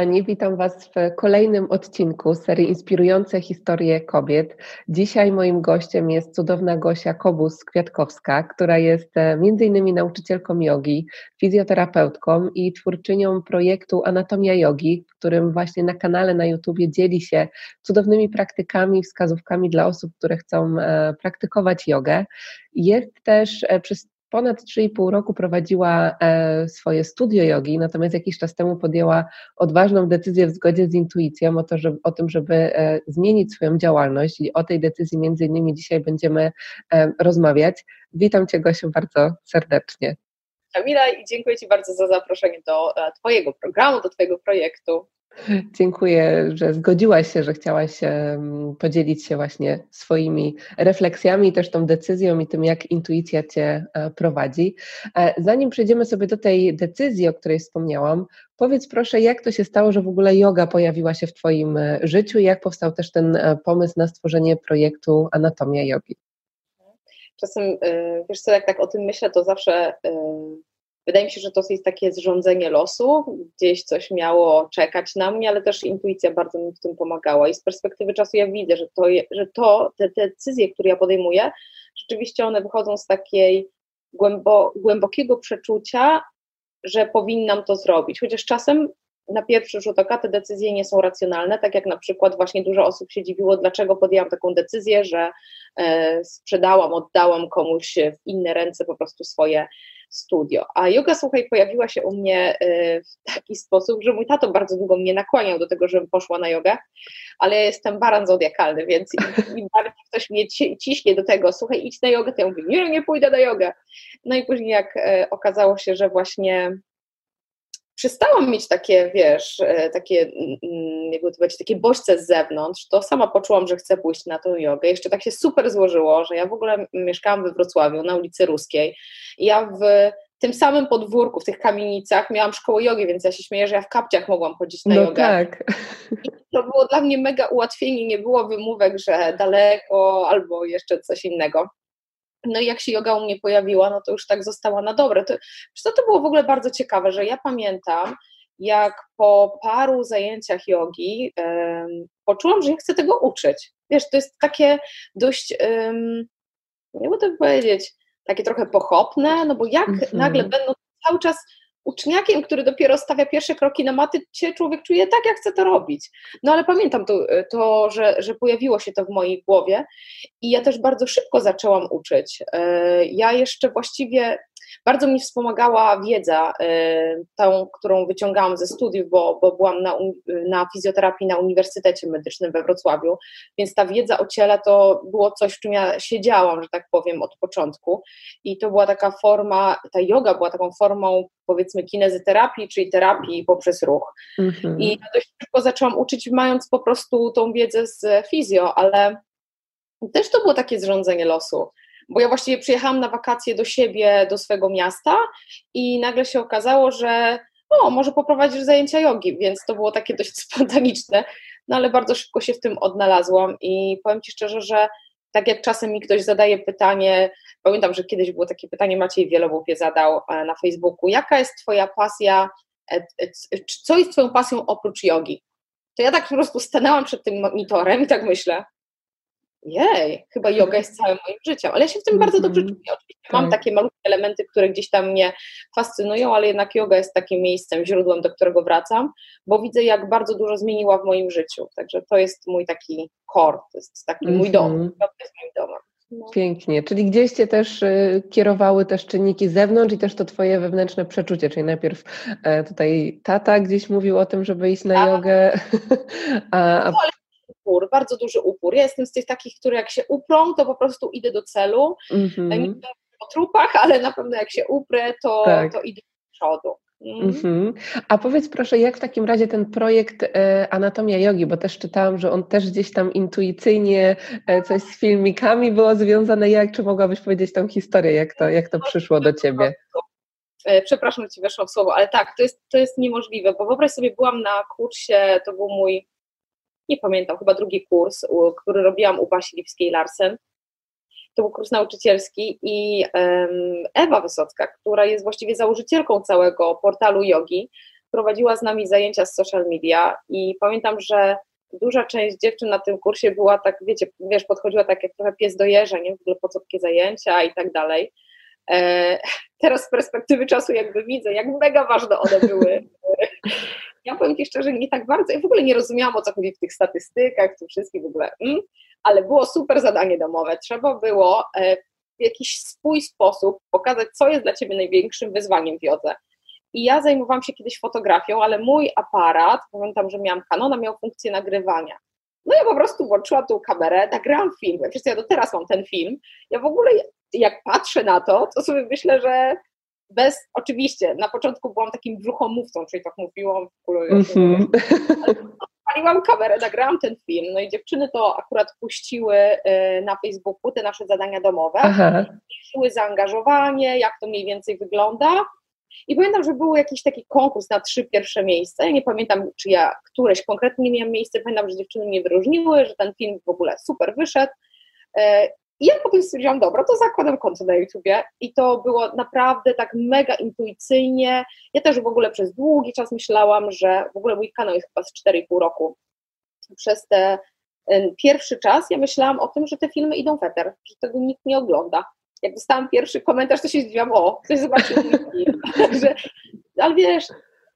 Kochani, witam Was w kolejnym odcinku serii Inspirujące historie kobiet. Dzisiaj moim gościem jest cudowna Gosia Kobus-Kwiatkowska, która jest e, m.in. nauczycielką jogi, fizjoterapeutką i twórczynią projektu Anatomia Jogi, w którym właśnie na kanale na YouTubie dzieli się cudownymi praktykami, wskazówkami dla osób, które chcą e, praktykować jogę. Jest też e, przez ponad 3,5 roku prowadziła e, swoje studio jogi, natomiast jakiś czas temu podjęła odważną decyzję w zgodzie z intuicją o, to, o tym, żeby e, zmienić swoją działalność i o tej decyzji między innymi dzisiaj będziemy e, rozmawiać. Witam Cię Gosiu bardzo serdecznie. Kamila i dziękuję Ci bardzo za zaproszenie do Twojego programu, do Twojego projektu. Dziękuję, że zgodziłaś się, że chciałaś podzielić się właśnie swoimi refleksjami też tą decyzją i tym, jak intuicja Cię e, prowadzi. E, zanim przejdziemy sobie do tej decyzji, o której wspomniałam, powiedz proszę, jak to się stało, że w ogóle yoga pojawiła się w Twoim e, życiu i jak powstał też ten pomysł na stworzenie projektu Anatomia Jogi? Czasem, wiesz co, jak tak o tym myślę, to zawsze Wydaje mi się, że to jest takie zrządzenie losu, gdzieś coś miało czekać na mnie, ale też intuicja bardzo mi w tym pomagała. I z perspektywy czasu ja widzę, że to, że to te, te decyzje, które ja podejmuję, rzeczywiście one wychodzą z takiej głębo, głębokiego przeczucia, że powinnam to zrobić, chociaż czasem na pierwszy rzut oka te decyzje nie są racjonalne, tak jak na przykład właśnie dużo osób się dziwiło, dlaczego podjęłam taką decyzję, że e, sprzedałam, oddałam komuś w inne ręce po prostu swoje studio. A yoga, słuchaj, pojawiła się u mnie y, w taki sposób, że mój tato bardzo długo mnie nakłaniał do tego, żebym poszła na jogę, ale ja jestem baran zodiakalny, więc im bardziej ktoś mnie ciśnie do tego, słuchaj, idź na jogę, to ja mówię, nie, nie pójdę na jogę. No i później jak e, okazało się, że właśnie przestałam mieć takie, wiesz, e, takie, mm, mm, jakby to powiedzieć, takie bodźce z zewnątrz, to sama poczułam, że chcę pójść na tą jogę. Jeszcze tak się super złożyło, że ja w ogóle mieszkałam we Wrocławiu na ulicy Ruskiej ja w tym samym podwórku, w tych kamienicach miałam szkołę jogi, więc ja się śmieję, że ja w kapciach mogłam chodzić na no jogę. Tak. I to było dla mnie mega ułatwienie, nie było wymówek, że daleko albo jeszcze coś innego. No i jak się yoga u mnie pojawiła, no to już tak została na dobre. To, to, to było w ogóle bardzo ciekawe, że ja pamiętam, jak po paru zajęciach jogi um, poczułam, że ja chcę tego uczyć. Wiesz, to jest takie dość, um, nie to powiedzieć, takie trochę pochopne, no bo jak mm -hmm. nagle będą cały czas uczniakiem, który dopiero stawia pierwsze kroki na maty, się człowiek czuje tak, jak chce to robić. No ale pamiętam to, to że, że pojawiło się to w mojej głowie i ja też bardzo szybko zaczęłam uczyć. E, ja jeszcze właściwie bardzo mi wspomagała wiedza, y, tą, którą wyciągałam ze studiów, bo, bo byłam na, na fizjoterapii na Uniwersytecie Medycznym we Wrocławiu, więc ta wiedza o ciele to było coś, w czym ja siedziałam, że tak powiem, od początku. I to była taka forma, ta yoga była taką formą, powiedzmy, kinezyterapii, czyli terapii poprzez ruch. Mhm. I dość szybko zaczęłam uczyć, mając po prostu tą wiedzę z fizjo, ale też to było takie zrządzenie losu bo ja właściwie przyjechałam na wakacje do siebie, do swojego miasta i nagle się okazało, że o, może poprowadzisz zajęcia jogi, więc to było takie dość spontaniczne, no ale bardzo szybko się w tym odnalazłam i powiem Ci szczerze, że tak jak czasem mi ktoś zadaje pytanie, pamiętam, że kiedyś było takie pytanie, Maciej Wielobów je zadał e, na Facebooku, jaka jest Twoja pasja, e, e, co jest Twoją pasją oprócz jogi? To ja tak po prostu stanęłam przed tym monitorem i tak myślę, jej, chyba yoga jest całym moim życiem, ale ja się w tym mm -hmm. bardzo dobrze mhm. czuję. Oczywiście tak. mam takie malutkie elementy, które gdzieś tam mnie fascynują, ale jednak yoga jest takim miejscem, źródłem, do którego wracam, bo widzę, jak bardzo dużo zmieniła w moim życiu. Także to jest mój taki core, to jest taki mm -hmm. mój dom. Mhm. Yoga jest moim domem. No. Pięknie, czyli gdzieś Cię też y, kierowały też czynniki z zewnątrz i też to Twoje wewnętrzne przeczucie, czyli najpierw e, tutaj tata gdzieś mówił o tym, żeby iść na a, jogę. A, a... Upór, bardzo duży upór. Ja jestem z tych takich, które jak się uprą, to po prostu idę do celu. Mm-hmm. Nie o trupach, ale na pewno jak się uprę, to, tak. to idę do przodu. Mm. Mm-hmm. A powiedz proszę, jak w takim razie ten projekt e, Anatomia Jogi, bo też czytałam, że on też gdzieś tam intuicyjnie e, coś z filmikami było związane. Jak, czy mogłabyś powiedzieć tą historię, jak to, jak to przyszło do Ciebie? E, przepraszam, że Ci weszłam w słowo, ale tak, to jest, to jest niemożliwe, bo wyobraź sobie, byłam na kursie, to był mój nie pamiętam, chyba drugi kurs, który robiłam u Basi Lipskiej-Larsen. To był kurs nauczycielski i Ewa Wysocka, która jest właściwie założycielką całego portalu jogi, prowadziła z nami zajęcia z social media i pamiętam, że duża część dziewczyn na tym kursie była tak, wiecie, wiesz, podchodziła tak jak trochę pies do jeża, nie? W ogóle po co takie zajęcia i tak dalej. E, teraz z perspektywy czasu jakby widzę, jak mega ważne one były. Ja powiem Ci szczerze, nie tak bardzo, ja w ogóle nie rozumiałam, o co chodzi w tych statystykach, w tym wszystkim w ogóle, mm, ale było super zadanie domowe. Trzeba było e, w jakiś swój sposób pokazać, co jest dla Ciebie największym wyzwaniem w jodze. I ja zajmowałam się kiedyś fotografią, ale mój aparat, pamiętam, że miałam Canona, miał funkcję nagrywania. No ja po prostu włączyłam tą kamerę, nagrałam film. Przecież ja do teraz mam ten film. Ja w ogóle, jak patrzę na to, to sobie myślę, że bez, oczywiście, na początku byłam takim brzuchomówcą, czyli tak mówiłam, mm-hmm. paliłam kamerę, nagrałam ten film, no i dziewczyny to akurat puściły y, na Facebooku te nasze zadania domowe, piszły zaangażowanie, jak to mniej więcej wygląda, i pamiętam, że był jakiś taki konkurs na trzy pierwsze miejsca. Ja nie pamiętam, czy ja któreś konkretnie miałam miejsce. Pamiętam, że dziewczyny mnie wyróżniły, że ten film w ogóle super wyszedł. I ja potem stwierdziłam, dobra, to zakładam konto na YouTubie i to było naprawdę tak mega intuicyjnie. Ja też w ogóle przez długi czas myślałam, że w ogóle mój kanał jest chyba z 4,5 roku. Przez ten pierwszy czas ja myślałam o tym, że te filmy idą w eter, że tego nikt nie ogląda jak dostałam pierwszy komentarz, to się zdziwiłam, o, ktoś zobaczył mój film. ale wiesz,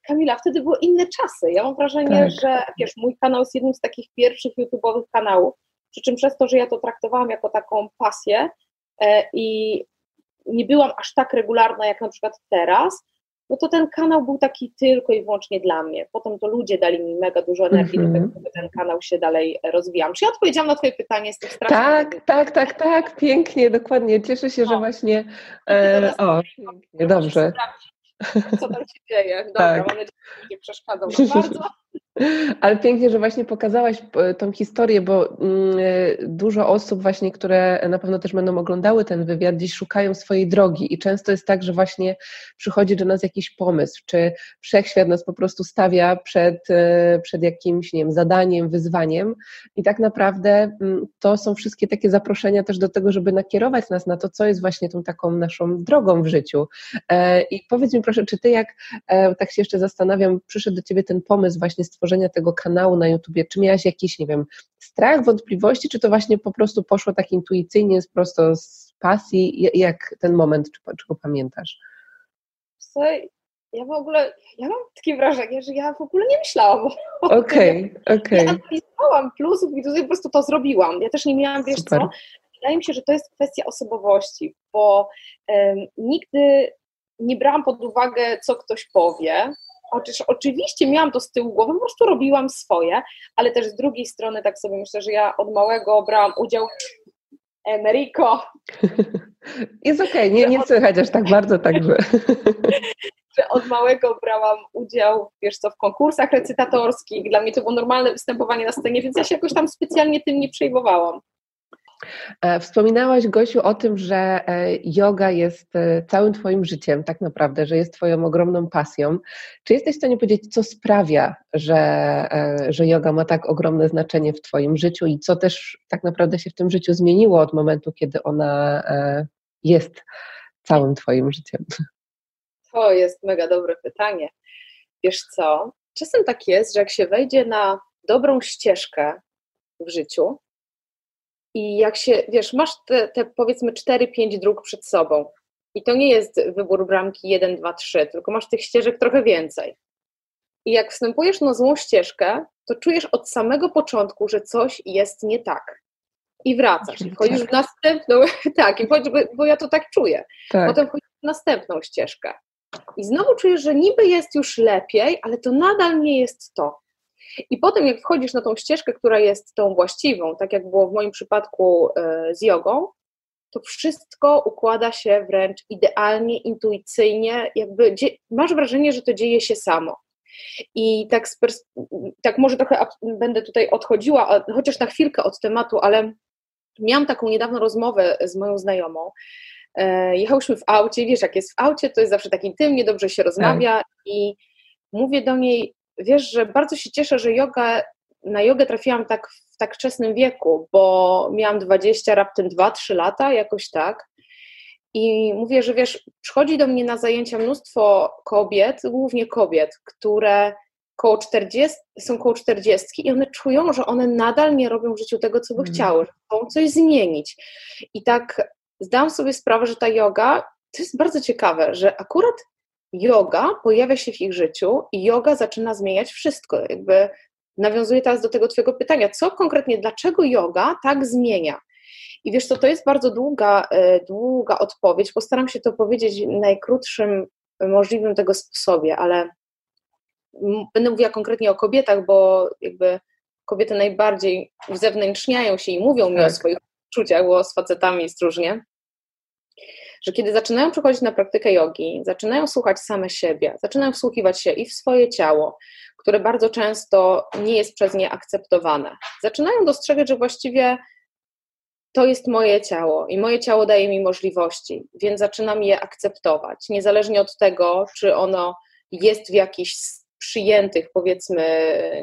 Kamila, wtedy były inne czasy. Ja mam wrażenie, tak. że wiesz, mój kanał jest jednym z takich pierwszych YouTube'owych kanałów, przy czym przez to, że ja to traktowałam jako taką pasję e, i nie byłam aż tak regularna jak na przykład teraz, no to ten kanał był taki tylko i wyłącznie dla mnie. Potem to ludzie dali mi mega dużo energii mm -hmm. do tego, żeby ten kanał się dalej rozwijał. Czy ja odpowiedziałam na Twoje pytanie z tym strasznym? Tak, tak, tak, tak, pięknie, dokładnie. Cieszę się, że właśnie. E, o, pięknie, dobrze. Co tam się dzieje? Dobra, tak. mam nadzieję, że nie przeszkadzał bardzo. Ale pięknie, że właśnie pokazałaś e, tą historię, bo mm, e, dużo osób właśnie, które na pewno też będą oglądały ten wywiad, gdzieś szukają swojej drogi i często jest tak, że właśnie przychodzi do nas jakiś pomysł, czy wszechświat nas po prostu stawia przed, e, przed jakimś, nie wiem, zadaniem, wyzwaniem i tak naprawdę mm, to są wszystkie takie zaproszenia też do tego, żeby nakierować nas na to, co jest właśnie tą taką naszą drogą w życiu. I powiedz mi proszę, czy ty jak, tak się jeszcze zastanawiam, przyszedł do ciebie ten pomysł właśnie stworzenia stworzenia tego kanału na YouTubie, czy miałaś jakiś, nie wiem, strach, wątpliwości, czy to właśnie po prostu poszło tak intuicyjnie, prosto z pasji, jak ten moment, czy, czy go pamiętasz? Ja w ogóle, ja mam takie wrażenie, że ja w ogóle nie myślałam. Okej, okej. Okay, okay. Ja napisałam plusów i tutaj po prostu to zrobiłam. Ja też nie miałam, wiesz Super. co, wydaje mi się, że to jest kwestia osobowości, bo um, nigdy nie brałam pod uwagę, co ktoś powie, Chociaż oczywiście miałam to z tyłu głowy, po prostu robiłam swoje, ale też z drugiej strony tak sobie myślę, że ja od małego brałam udział Enrico. Jest okej, okay. nie, nie słychać aż tak bardzo, także. że od małego brałam udział, wiesz co, w konkursach recytatorskich. Dla mnie to było normalne występowanie na scenie, więc ja się jakoś tam specjalnie tym nie przejmowałam. E, wspominałaś, Gosiu, o tym, że e, yoga jest e, całym Twoim życiem, tak naprawdę, że jest Twoją ogromną pasją. Czy jesteś w stanie powiedzieć, co sprawia, że, że yoga ma tak ogromne znaczenie w Twoim życiu i co też tak naprawdę się w tym życiu zmieniło od momentu, kiedy ona jest całym Twoim życiem? To jest mega dobre pytanie. Wiesz co? Czasem tak jest, że jak się wejdzie na dobrą ścieżkę w życiu, i jak się, wiesz, masz te, te powiedzmy 4-5 dróg przed sobą. I to nie jest wybór bramki 1, 2, 3, tylko masz tych ścieżek trochę więcej. I jak wstępujesz na złą ścieżkę, to czujesz od samego początku, że coś jest nie tak. I wracasz. I wchodzisz w następną, tak, i wchodzisz, bo ja to tak czuję. Tak. Potem wchodzisz w następną ścieżkę. I znowu czujesz, że niby jest już lepiej, ale to nadal nie jest to. I potem, jak wchodzisz na tą ścieżkę, która jest tą właściwą, tak jak było w moim przypadku e, z jogą, to wszystko układa się wręcz idealnie, intuicyjnie, jakby masz wrażenie, że to dzieje się samo. I tak, tak może trochę będę tutaj odchodziła, chociaż na chwilkę od tematu, ale miałam taką niedawno rozmowę z moją znajomą. E, jechałyśmy w aucie, wiesz, jak jest w aucie, to jest zawsze tak intymnie, dobrze się rozmawia tak. i mówię do niej, wiesz, że bardzo się cieszę, że yoga, na jogę trafiłam tak w tak wczesnym wieku, bo miałam 20, raptem 2-3 lata, jakoś tak. I mówię, że wiesz, przychodzi do mnie na zajęcia mnóstwo kobiet, głównie kobiet, które koło 40, są koło 40 i one czują, że one nadal nie robią w życiu tego, co by mm. chciały, że chcą coś zmienić. I tak zdałam sobie sprawę, że ta yoga to jest bardzo ciekawe, że akurat yoga pojawia się w ich życiu i yoga zaczyna zmieniać wszystko. Jakby nawiązuję teraz do tego Twojego pytania, co konkretnie, dlaczego yoga tak zmienia? I wiesz co, to jest bardzo długa, e, długa odpowiedź. Postaram się to powiedzieć w najkrótszym możliwym tego sposobie, ale będę mówiła konkretnie o kobietach, bo jakby kobiety najbardziej uzewnętrzniają się i mówią mi o tak. swoich uczuciach, bo z facetami jest różnie. Że kiedy zaczynają przychodzić na praktykę jogi, zaczynają słuchać same siebie, zaczynają wsłuchiwać się i w swoje ciało, które bardzo często nie jest przez nie akceptowane. Zaczynają dostrzegać, że właściwie to jest moje ciało i moje ciało daje mi możliwości, więc zaczynam je akceptować, niezależnie od tego, czy ono jest w jakichś przyjętych, powiedzmy,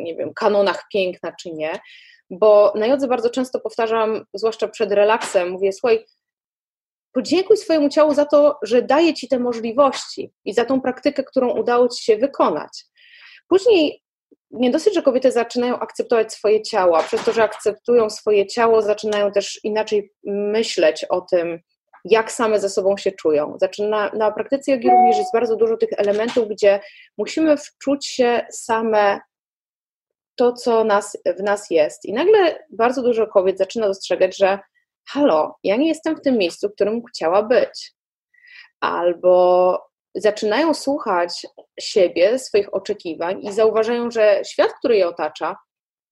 nie wiem, kanonach piękna, czy nie. Bo na jodze bardzo często powtarzam, zwłaszcza przed relaksem, mówię, słuchaj, podziękuj swojemu ciału za to, że daje ci te możliwości i za tą praktykę, którą udało ci się wykonać. Później nie dosyć, że kobiety zaczynają akceptować swoje ciała, przez to, że akceptują swoje ciało, zaczynają też inaczej myśleć o tym, jak same ze sobą się czują. Zaczyna, na praktyce jogi również jest bardzo dużo tych elementów, gdzie musimy wczuć się same to, co nas, w nas jest. I nagle bardzo dużo kobiet zaczyna dostrzegać, że halo, ja nie jestem w tym miejscu, w którym chciała być. Albo zaczynają słuchać siebie, swoich oczekiwań i zauważają, że świat, który je otacza,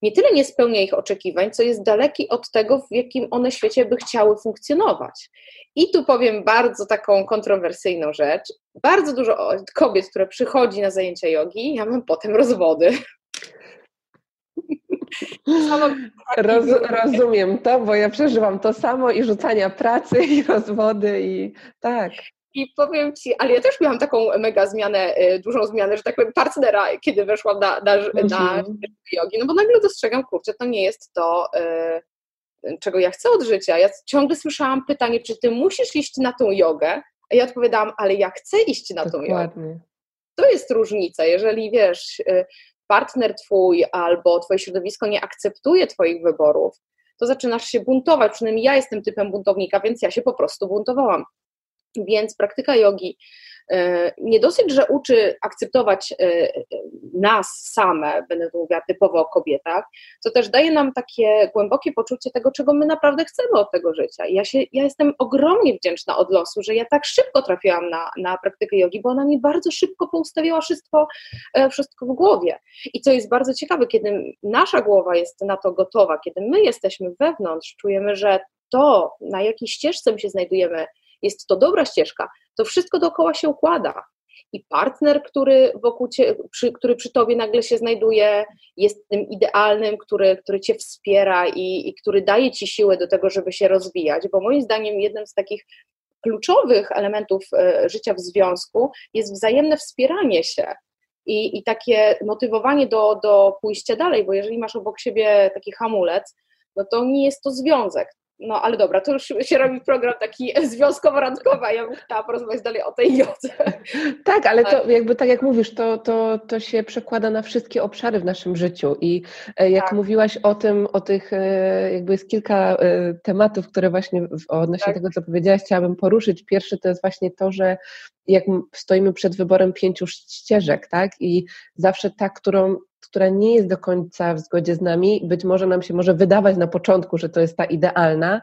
nie tyle nie spełnia ich oczekiwań, co jest daleki od tego, w jakim one świecie by chciały funkcjonować. I tu powiem bardzo taką kontrowersyjną rzecz. Bardzo dużo kobiet, które przychodzi na zajęcia jogi, ja mam potem rozwody. Roz, rozumiem to, bo ja przeżywam to samo i rzucania pracy, i rozwody, i tak. I powiem Ci, ale ja też miałam taką mega zmianę, y, dużą zmianę, że tak powiem, partnera, kiedy weszłam na, na, mhm. na jogi, no bo nagle dostrzegam, kurczę, to nie jest to, y, czego ja chcę od życia. Ja ciągle słyszałam pytanie, czy Ty musisz iść na tą jogę? A ja odpowiadałam, ale ja chcę iść na Dokładnie. tą jogę. To jest różnica, jeżeli wiesz, y, partner Twój albo Twoje środowisko nie akceptuje Twoich wyborów, to zaczynasz się buntować. Przynajmniej ja jestem typem buntownika, więc ja się po prostu buntowałam. Więc praktyka jogi nie dosyć, że uczy akceptować e, nas same, będę mówiła typowo o kobietach, to też daje nam takie głębokie poczucie tego, czego my naprawdę chcemy od tego życia. Ja, się, ja jestem ogromnie wdzięczna od losu, że ja tak szybko trafiłam na, na praktykę jogi, bo ona mi bardzo szybko poustawiała wszystko, e, wszystko w głowie. I co jest bardzo ciekawe, kiedy nasza głowa jest na to gotowa, kiedy my jesteśmy wewnątrz, czujemy, że to, na jakiej ścieżce my się znajdujemy, jest to dobra ścieżka, to wszystko dookoła się układa. I partner, który wokół cie, przy, który przy tobie nagle się znajduje, jest tym idealnym, który, który cię wspiera i, i który daje ci siłę do tego, żeby się rozwijać, bo moim zdaniem jednym z takich kluczowych elementów e, życia w związku jest wzajemne wspieranie się i, i takie motywowanie do, do pójścia dalej, bo jeżeli masz obok siebie taki hamulec, no to nie jest to związek, no ale dobra, to już się robi program taki związkowo-randkowy, a ja bym chciała porozmawiać dalej o tej jodze. Tak, ale to tak. jakby tak jak mówisz, to, to, to się przekłada na wszystkie obszary w naszym życiu i e, jak tak. mówiłaś o tym, o tych, e, jakby jest kilka e, tematów, które właśnie odnośnie tak. tego, co powiedziałaś, chciałabym poruszyć. Pierwszy to jest właśnie to, że jak stoimy przed wyborem pięciu ścieżek, tak, i zawsze ta, którą która nie jest do końca w zgodzie z nami, być może nam się może wydawać na początku, że to jest ta idealna,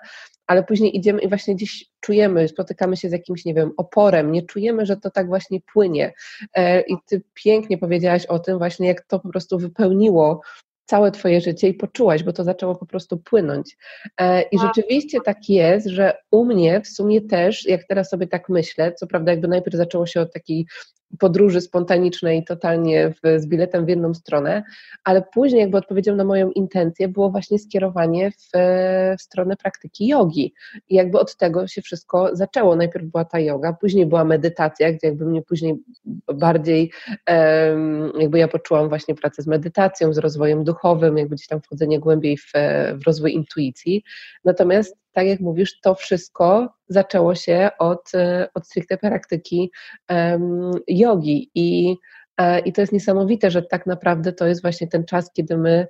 ale później idziemy i właśnie gdzieś czujemy, spotykamy się z jakimś, nie wiem, oporem, nie czujemy, że to tak właśnie płynie. E, I ty pięknie powiedziałaś o tym właśnie, jak to po prostu wypełniło całe Twoje życie i poczułaś, bo to zaczęło po prostu płynąć. E, I rzeczywiście tak jest, że u mnie w sumie też, jak teraz sobie tak myślę, co prawda jakby najpierw zaczęło się od takiej podróży spontanicznej totalnie w, z biletem w jedną stronę, ale później jakby odpowiedzią na moją intencję było właśnie skierowanie w, w stronę praktyki jogi i jakby od tego się wszystko zaczęło. Najpierw była ta yoga, później była medytacja, gdzie jakby mnie później bardziej jakby ja poczułam właśnie pracę z medytacją, z rozwojem duchowym, jakby gdzieś tam wchodzenie głębiej w, w rozwój intuicji. Natomiast tak jak mówisz, to wszystko zaczęło się od, od stricte praktyki jogi i, i to jest niesamowite, że tak naprawdę to jest właśnie ten czas, kiedy my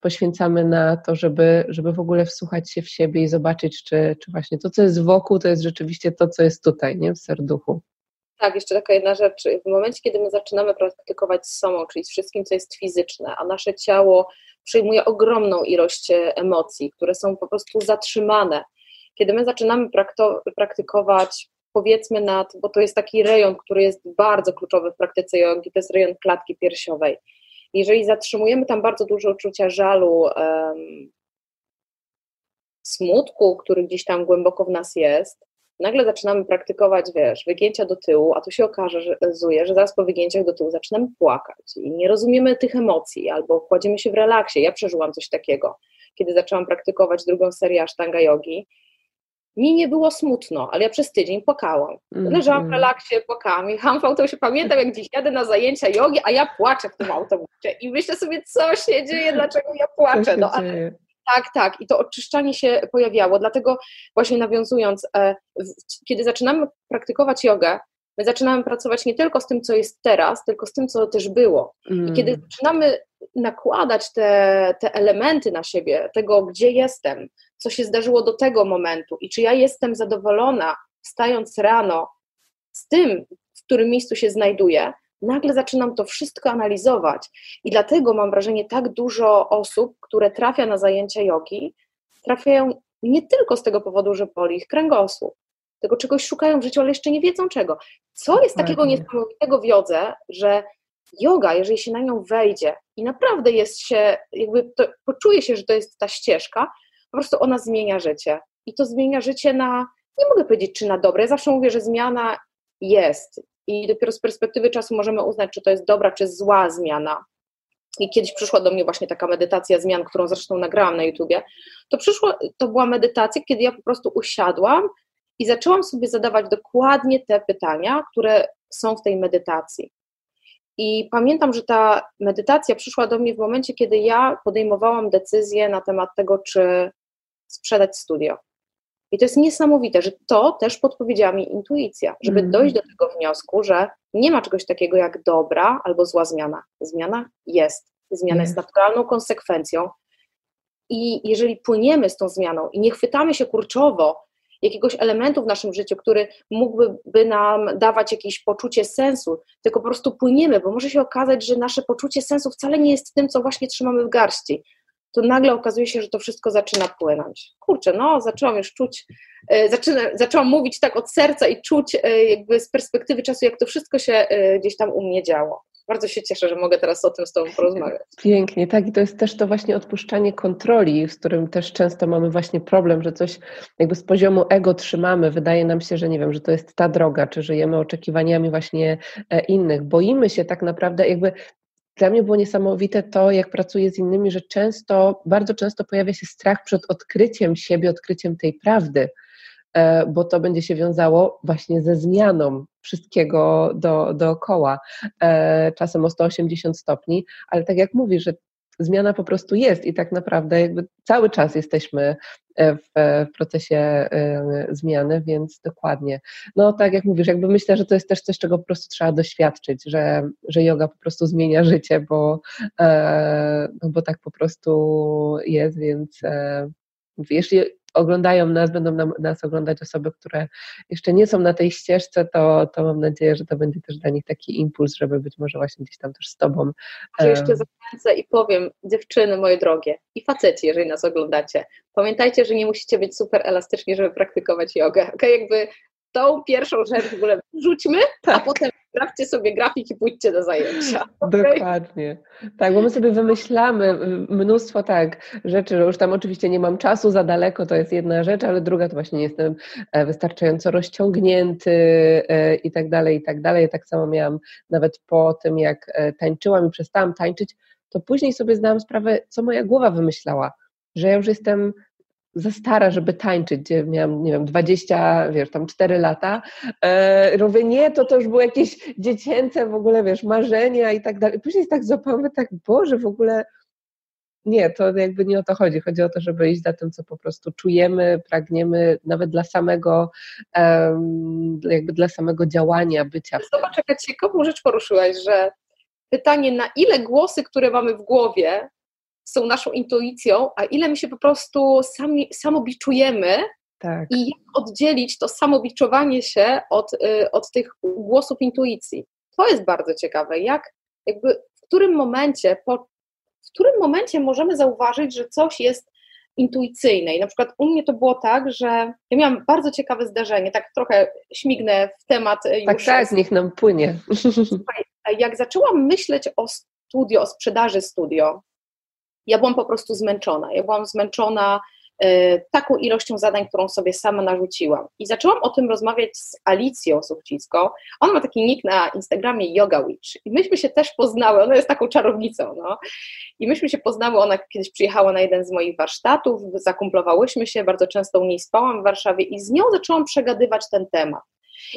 poświęcamy na to, żeby, żeby w ogóle wsłuchać się w siebie i zobaczyć, czy, czy właśnie to, co jest wokół, to jest rzeczywiście to, co jest tutaj, nie? w serduchu. Tak, jeszcze taka jedna rzecz. W momencie, kiedy my zaczynamy praktykować z czyli z wszystkim, co jest fizyczne, a nasze ciało przyjmuje ogromną ilość e, emocji, które są po prostu zatrzymane. Kiedy my zaczynamy praktykować, powiedzmy nad, bo to jest taki rejon, który jest bardzo kluczowy w praktyce jogi, to jest rejon klatki piersiowej. Jeżeli zatrzymujemy tam bardzo dużo uczucia żalu, um, smutku, który gdzieś tam głęboko w nas jest, nagle zaczynamy praktykować, wiesz, wygięcia do tyłu, a tu się okaże, że, że zaraz po wygięciach do tyłu zaczynamy płakać i nie rozumiemy tych emocji, albo kładziemy się w relaksie. Ja przeżyłam coś takiego, kiedy zaczęłam praktykować drugą serię Ashtanga Yogi. Mi nie było smutno, ale ja przez tydzień płakałam. Mhm. Leżałam w relaksie, płakałam. Jechałam w autobusie, pamiętam jak dziś jadę na zajęcia jogi, a ja płaczę w tym autobusie i myślę sobie, co się dzieje, dlaczego ja płaczę. No, ale tak, tak. I to oczyszczanie się pojawiało. Dlatego właśnie nawiązując, e, kiedy zaczynamy praktykować jogę, my zaczynamy pracować nie tylko z tym, co jest teraz, tylko z tym, co też było. Mm. I kiedy mm. zaczynamy nakładać te, te elementy na siebie, tego, gdzie jestem, co się zdarzyło do tego momentu i czy ja jestem zadowolona, wstając rano z tym, w którym miejscu się znajduję, nagle zaczynam to wszystko analizować. I dlatego mam wrażenie, tak dużo osób, które trafia na zajęcia jogi, trafiają nie tylko z tego powodu, że boli ich kręgosłup, tego czegoś szukają w życiu, ale jeszcze nie wiedzą czego. Co jest takiego niesamowitego w jodze, że yoga, jeżeli się na nią wejdzie i naprawdę jest się, jakby to, poczuje się, że to jest ta ścieżka, po prostu ona zmienia życie. I to zmienia życie na, nie mogę powiedzieć, czy na dobre. Ja zawsze mówię, że zmiana jest i dopiero z perspektywy czasu możemy uznać, czy to jest dobra, czy zła zmiana. I kiedyś przyszła do mnie właśnie taka medytacja zmian, którą zresztą nagrałam na YouTubie. To przyszło, to była medytacja, kiedy ja po prostu usiadłam i zaczęłam sobie zadawać dokładnie te pytania, które są w tej medytacji. I pamiętam, że ta medytacja przyszła do mnie w momencie, kiedy ja podejmowałam decyzję na temat tego, czy sprzedać studio. I to jest niesamowite, że to też podpowiedziała mi intuicja, żeby mm. dojść do tego wniosku, że nie ma czegoś takiego jak dobra albo zła zmiana. Zmiana jest. Zmiana jest naturalną konsekwencją. I jeżeli płyniemy z tą zmianą i nie chwytamy się kurczowo jakiegoś elementu w naszym życiu, który mógłby nam dawać jakieś poczucie sensu, tylko po prostu płyniemy, bo może się okazać, że nasze poczucie sensu wcale nie jest tym, co właśnie trzymamy w garści to nagle okazuje się, że to wszystko zaczyna płynąć. Kurczę, no, zaczęłam już czuć, e, zaczyna, zaczęłam mówić tak od serca i czuć e, jakby z perspektywy czasu, jak to wszystko się e, gdzieś tam u mnie działo. Bardzo się cieszę, że mogę teraz o tym z Tobą porozmawiać. Pięknie, tak. I to jest też to właśnie odpuszczanie kontroli, z którym też często mamy właśnie problem, że coś jakby z poziomu ego trzymamy. Wydaje nam się, że nie wiem, że to jest ta droga, czy żyjemy oczekiwaniami właśnie innych. Boimy się tak naprawdę, jakby dla mnie było niesamowite to, jak pracuję z innymi, że często, bardzo często pojawia się strach przed odkryciem siebie, odkryciem tej prawdy, e, bo to będzie się wiązało właśnie ze zmianą wszystkiego do, dookoła, e, czasem o 180 stopni, ale tak jak mówisz, że zmiana po prostu jest i tak naprawdę jakby cały czas jesteśmy e, w, procesie e, zmiany, więc dokładnie. No tak jak mówisz, jakby myślę, że to jest też coś, czego po prostu trzeba doświadczyć, że, że yoga po prostu zmienia życie, bo, e, no bo tak po prostu jest, więc jeśli oglądają nas, będą nam, nas oglądać osoby, które jeszcze nie są na tej ścieżce, to, to mam nadzieję, że to będzie też dla nich taki impuls, żeby być może właśnie gdzieś tam też z Tobą. Może jeszcze zachęcę i powiem, dziewczyny moje drogie i faceci, jeżeli nas oglądacie, pamiętajcie, że nie musicie być super elastyczni, żeby praktykować jogę. Okay? Jakby tą pierwszą rzecz w ogóle rzućmy, tak. a potem sprawdźcie sobie grafik i pójdźcie do zajęcia. Okay? Dokładnie. Tak, bo my sobie wymyślamy mnóstwo tak rzeczy, że już tam oczywiście nie mam czasu za daleko, to jest jedna rzecz, ale druga to właśnie nie jestem e, wystarczająco rozciągnięty e, i tak dalej, i tak dalej. Tak samo miałam nawet po tym, jak e, tańczyłam i przestałam tańczyć, to później sobie zdałam sprawę, co moja głowa wymyślała, że ja już jestem za stara, żeby tańczyć, gdzie miałam, nie wiem, 20, wiesz, tam 4 lata. E, mówię, nie, to to już było jakieś dziecięce w ogóle, wiesz, marzenia i tak dalej. Później tak złapałam, tak, Boże, w ogóle nie, to jakby nie o to chodzi. Chodzi o to, żeby iść za tym, co po prostu czujemy, pragniemy, nawet dla samego, jakby dla samego działania, bycia. Zobacz, jaka ciekawą rzecz poruszyłaś, że pytanie, na ile głosy, które mamy w głowie, są naszą intuicją, a ile my się po prostu sami, samobiczujemy tak. i jak oddzielić to samobiczowanie się od, y, od tych głosów intuicji. To jest bardzo ciekawe, jak jakby w którym momencie, po, w którym momencie możemy zauważyć, że coś jest intuicyjne. I na przykład u mnie to było tak, że ja miałam bardzo ciekawe zdarzenie, tak trochę śmignę w temat y, już. Tak, tak, niech nam płynie. Słuchaj, jak zaczęłam myśleć o studio, o sprzedaży studio, ja byłam po prostu zmęczona. Ja byłam zmęczona y, taką ilością zadań, którą sobie sama narzuciłam. I zaczęłam o tym rozmawiać z Alicją Suchcicką. Ona ma taki nick na Instagramie Yoga Witch. I myśmy się też poznały, ona jest taką czarownicą, no. I myśmy się poznały, ona kiedyś przyjechała na jeden z moich warsztatów, zakumplowałyśmy się, bardzo często u niej spałam w Warszawie i z nią zaczęłam przegadywać ten temat.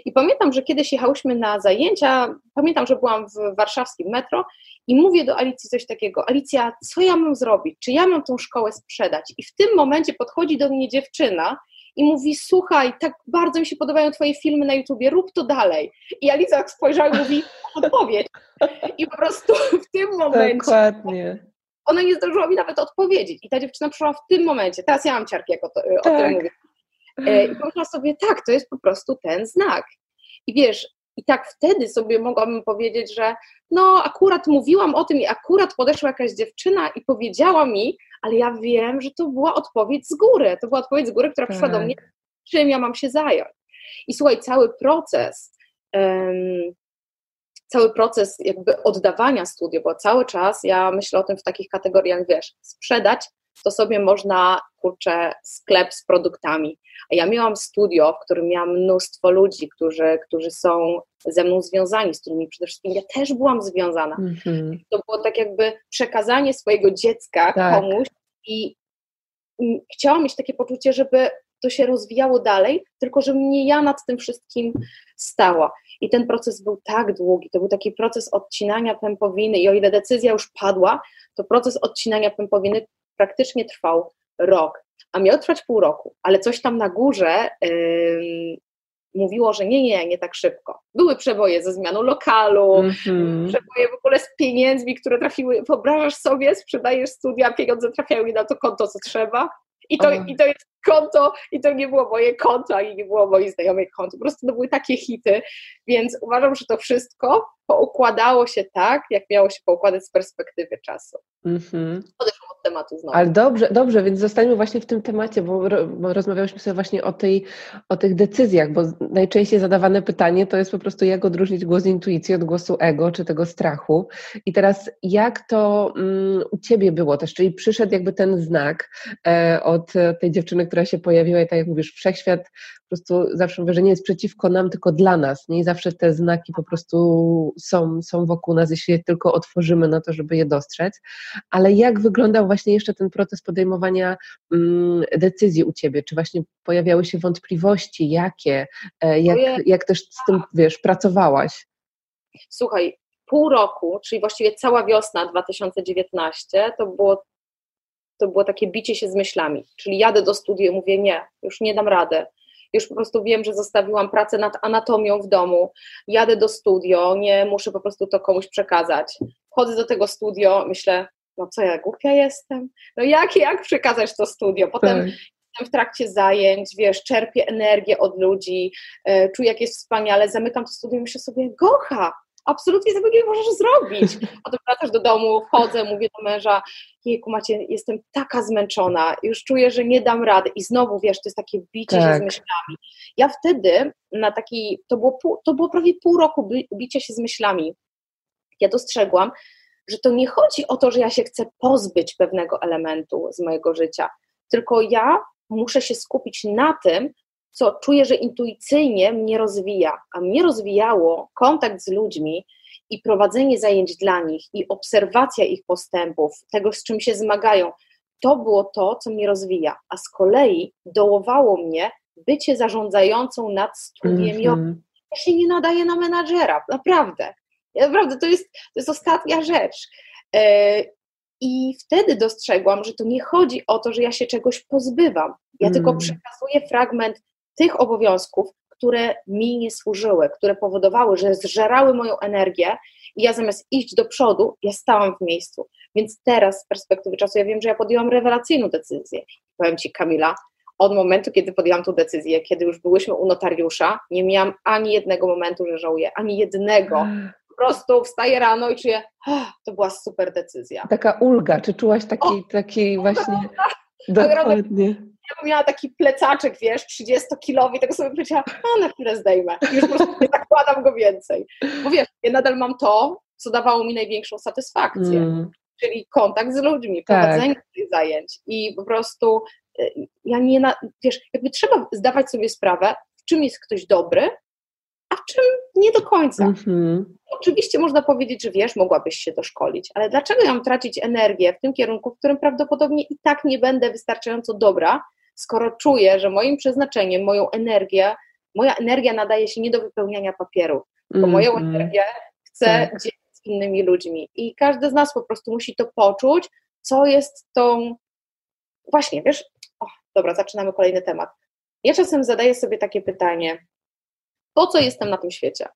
I pamiętam, że kiedyś jechałyśmy na zajęcia, pamiętam, że byłam w warszawskim metro i mówię do Alicji coś takiego, Alicja, co ja mam zrobić? Czy ja mam tą szkołę sprzedać? I w tym momencie podchodzi do mnie dziewczyna i mówi, słuchaj, tak bardzo mi się podobają twoje filmy na YouTubie, rób to dalej. I Alicja spojrzała i mówi, odpowiedź. I po prostu w tym momencie... Dokładnie. Ona nie zdążyła mi nawet odpowiedzieć. I ta dziewczyna przyszła w tym momencie. Teraz ja mam ciarki, jak o, to, tak. o tym mówię. E, I pomyślałam sobie, tak, to jest po prostu ten znak. I wiesz, i tak wtedy sobie mogłabym powiedzieć, że no akurat mówiłam o tym i akurat podeszła jakaś dziewczyna i powiedziała mi, ale ja wiem, że to była odpowiedź z góry. To była odpowiedź z góry, która tak. przyszła do tak. mnie, czym ja mam się zająć. I słuchaj, cały proces, um, cały proces jakby oddawania studiów, bo cały czas ja myślę o tym w takich kategoriach, wiesz, sprzedać, to sobie można, kurczę, sklep z produktami. A ja miałam studio, w którym miałam mnóstwo ludzi, którzy, którzy są ze mną związani, z którymi przede wszystkim ja też byłam związana. Mm-hmm. To było tak jakby przekazanie swojego dziecka tak. komuś i chciałam mieć takie poczucie, żeby to się rozwijało dalej, tylko że mnie ja nad tym wszystkim stała. I ten proces był tak długi, to był taki proces odcinania pępowiny i o ile decyzja już padła, to proces odcinania pępowiny praktycznie trwał rok, a miał trwać pół roku, ale coś tam na górze yy, mówiło, że nie, nie, nie tak szybko. Były przeboje ze zmianą lokalu, mm-hmm. przeboje w ogóle z pieniędzmi, które trafiły, wyobrażasz sobie, sprzedajesz studia, pieniądze trafiają mi na to konto, co trzeba, i to, I to jest konto, i to nie było moje konto, ani nie było moich znajomych konto. Po prostu to były takie hity, więc uważam, że to wszystko poukładało się tak, jak miało się poukładać z perspektywy czasu. Mm-hmm. Odeszłam od tematu znowu. Ale dobrze, dobrze, więc zostańmy właśnie w tym temacie, bo, bo rozmawiałyśmy sobie właśnie o, tej, o tych decyzjach, bo najczęściej zadawane pytanie to jest po prostu, jak odróżnić głos intuicji od głosu ego, czy tego strachu. I teraz, jak to mm, u Ciebie było też, czyli przyszedł jakby ten znak e, od tej dziewczyny, która się pojawiła i tak jak mówisz, wszechświat po prostu zawsze mówię, że nie jest przeciwko nam, tylko dla nas, nie? I zawsze te znaki po prostu są, są wokół nas, jeśli je tylko otworzymy na to, żeby je dostrzec. Ale jak wyglądał właśnie jeszcze ten proces podejmowania mm, decyzji u Ciebie? Czy właśnie pojawiały się wątpliwości? Jakie? E, jak, jak też z tym, wiesz, pracowałaś? Słuchaj, pół roku, czyli właściwie cała wiosna 2019, to było to było takie bicie się z myślami. Czyli jadę do studia i mówię, nie, już nie dam rady. Już po prostu wiem, że zostawiłam pracę nad anatomią w domu, jadę do studio, nie muszę po prostu to komuś przekazać. Wchodzę do tego studio, myślę, no co ja głupia jestem? No jak, jak przekazać to studio? Potem tak. jestem w trakcie zajęć, wiesz, czerpię energię od ludzi, e, czuję, jak jest wspaniale, zamykam to studio i myślę sobie, gocha, absolutnie tego nie możesz zrobić. Potem wracasz do domu, wchodzę, mówię do męża, jejku Macie, jestem taka zmęczona, już czuję, że nie dam rady i znowu, wiesz, to jest takie bicie tak. się z tak. myślami. Ja wtedy na taki, to było, pół, to było prawie pół roku bicia się z myślami. Ja dostrzegłam, że to nie chodzi o to, że ja się chcę pozbyć pewnego elementu z mojego życia, tylko ja muszę się skupić na tym, co czuję, że intuicyjnie mnie rozwija, a mnie rozwijało kontakt z ludźmi i prowadzenie zajęć dla nich i obserwacja ich postępów, tego z czym się zmagają. To było to, co mnie rozwija, a z kolei dołowało mnie bycie zarządzającą nad studiem mm -hmm. Ja się nie nadaję na menadżera, naprawdę. Naprawdę, to jest, to jest ostatnia rzecz. E, I wtedy dostrzegłam, że to nie chodzi o to, że ja się czegoś pozbywam. Ja mm. tylko przekazuję fragment tych obowiązków, które mi nie służyły, które powodowały, że zżerały moją energię i ja zamiast iść do przodu, ja stałam w miejscu. Więc teraz z perspektywy czasu ja wiem, że ja podjęłam rewelacyjną decyzję. Powiem Ci Kamila, od momentu, kiedy podjęłam tę decyzję, kiedy już byłyśmy u notariusza, nie miałam ani jednego momentu, że żałuję, ani jednego. Po prostu wstaję rano i czuję, oh, to była super decyzja. Taka ulga, czy czułaś taki, taki właśnie... Dokładnie ja miała taki plecaczek, wiesz, 30-kilowy, tak sobie powiedziałam, a na chwilę zdejmę. I już po prostu nie zakładam go więcej. Bo wiesz, ja nadal mam to, co dawało mi największą satysfakcję, mm. czyli kontakt z ludźmi, tak. prowadzenie tych zajęć i po prostu y, ja nie, na, wiesz, jakby trzeba zdawać sobie sprawę, w czym jest ktoś dobry, a w czym nie do końca. Mm -hmm. Oczywiście można powiedzieć, że wiesz, mogłabyś się doszkolić, ale dlaczego ja mam tracić energię w tym kierunku, w którym prawdopodobnie i tak nie będę wystarczająco dobra, skoro czuję, że moim przeznaczeniem, moją energię, moja energia nadaje się nie do wypełniania papierów, bo mm, moją mm, energię chcę tak. dzielić z innymi ludźmi. I każdy z nas po prostu musi to poczuć, co jest tą. Właśnie, wiesz, o, dobra, zaczynamy kolejny temat. Ja czasem zadaję sobie takie pytanie: po co jestem na tym świecie?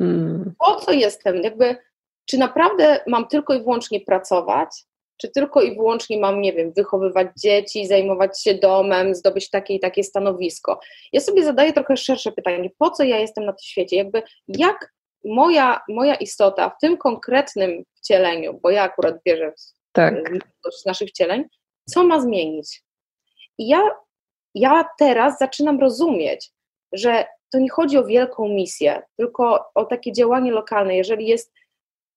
Mm. Po co jestem? Jakby, czy naprawdę mam tylko i wyłącznie pracować? Czy tylko i wyłącznie mam, nie wiem, wychowywać dzieci, zajmować się domem, zdobyć takie i takie stanowisko. Ja sobie zadaję trochę szersze pytanie, po co ja jestem na tym świecie? Jakby jak moja, moja istota w tym konkretnym wcieleniu, bo ja akurat wierzę w tak. naszych wcieleń, co ma zmienić? I ja, ja teraz zaczynam rozumieć, że to nie chodzi o wielką misję, tylko o takie działanie lokalne. Jeżeli jest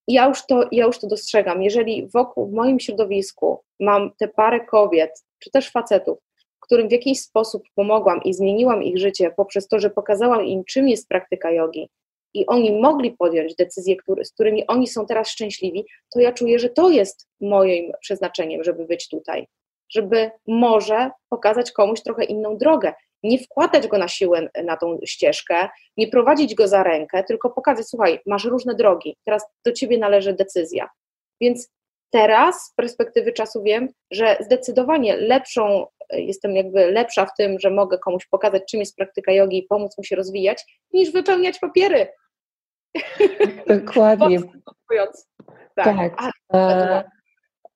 ja już, to, ja już to dostrzegam. Jeżeli wokół, w moim środowisku mam te parę kobiet, czy też facetów, którym w jakiś sposób pomogłam i zmieniłam ich życie poprzez to, że pokazałam im, czym jest praktyka jogi, i oni mogli podjąć decyzje, który, z którymi oni są teraz szczęśliwi, to ja czuję, że to jest moim przeznaczeniem, żeby być tutaj. Żeby może pokazać komuś trochę inną drogę nie wkładać go na siłę na tą ścieżkę, nie prowadzić go za rękę, tylko pokazać, słuchaj, masz różne drogi, teraz do ciebie należy decyzja. Więc teraz z perspektywy czasu wiem, że zdecydowanie lepszą, jestem jakby lepsza w tym, że mogę komuś pokazać, czym jest praktyka jogi i pomóc mu się rozwijać, niż wypełniać papiery. Dokładnie. tak. tak. Ale,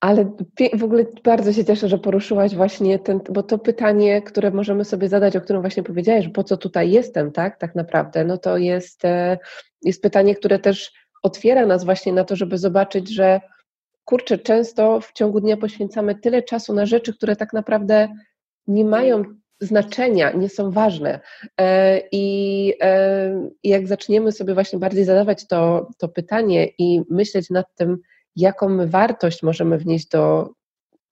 ale w ogóle bardzo się cieszę, że poruszyłaś właśnie ten, bo to pytanie, które możemy sobie zadać, o którym właśnie powiedziałeś, po co tutaj jestem, tak, tak naprawdę, no to jest, e, jest pytanie, które też otwiera nas właśnie na to, żeby zobaczyć, że kurczę, często w ciągu dnia poświęcamy tyle czasu na rzeczy, które tak naprawdę nie mają znaczenia, nie są ważne. E, I e, jak zaczniemy sobie właśnie bardziej zadawać to, to pytanie i myśleć nad tym, jaką my wartość możemy wnieść do,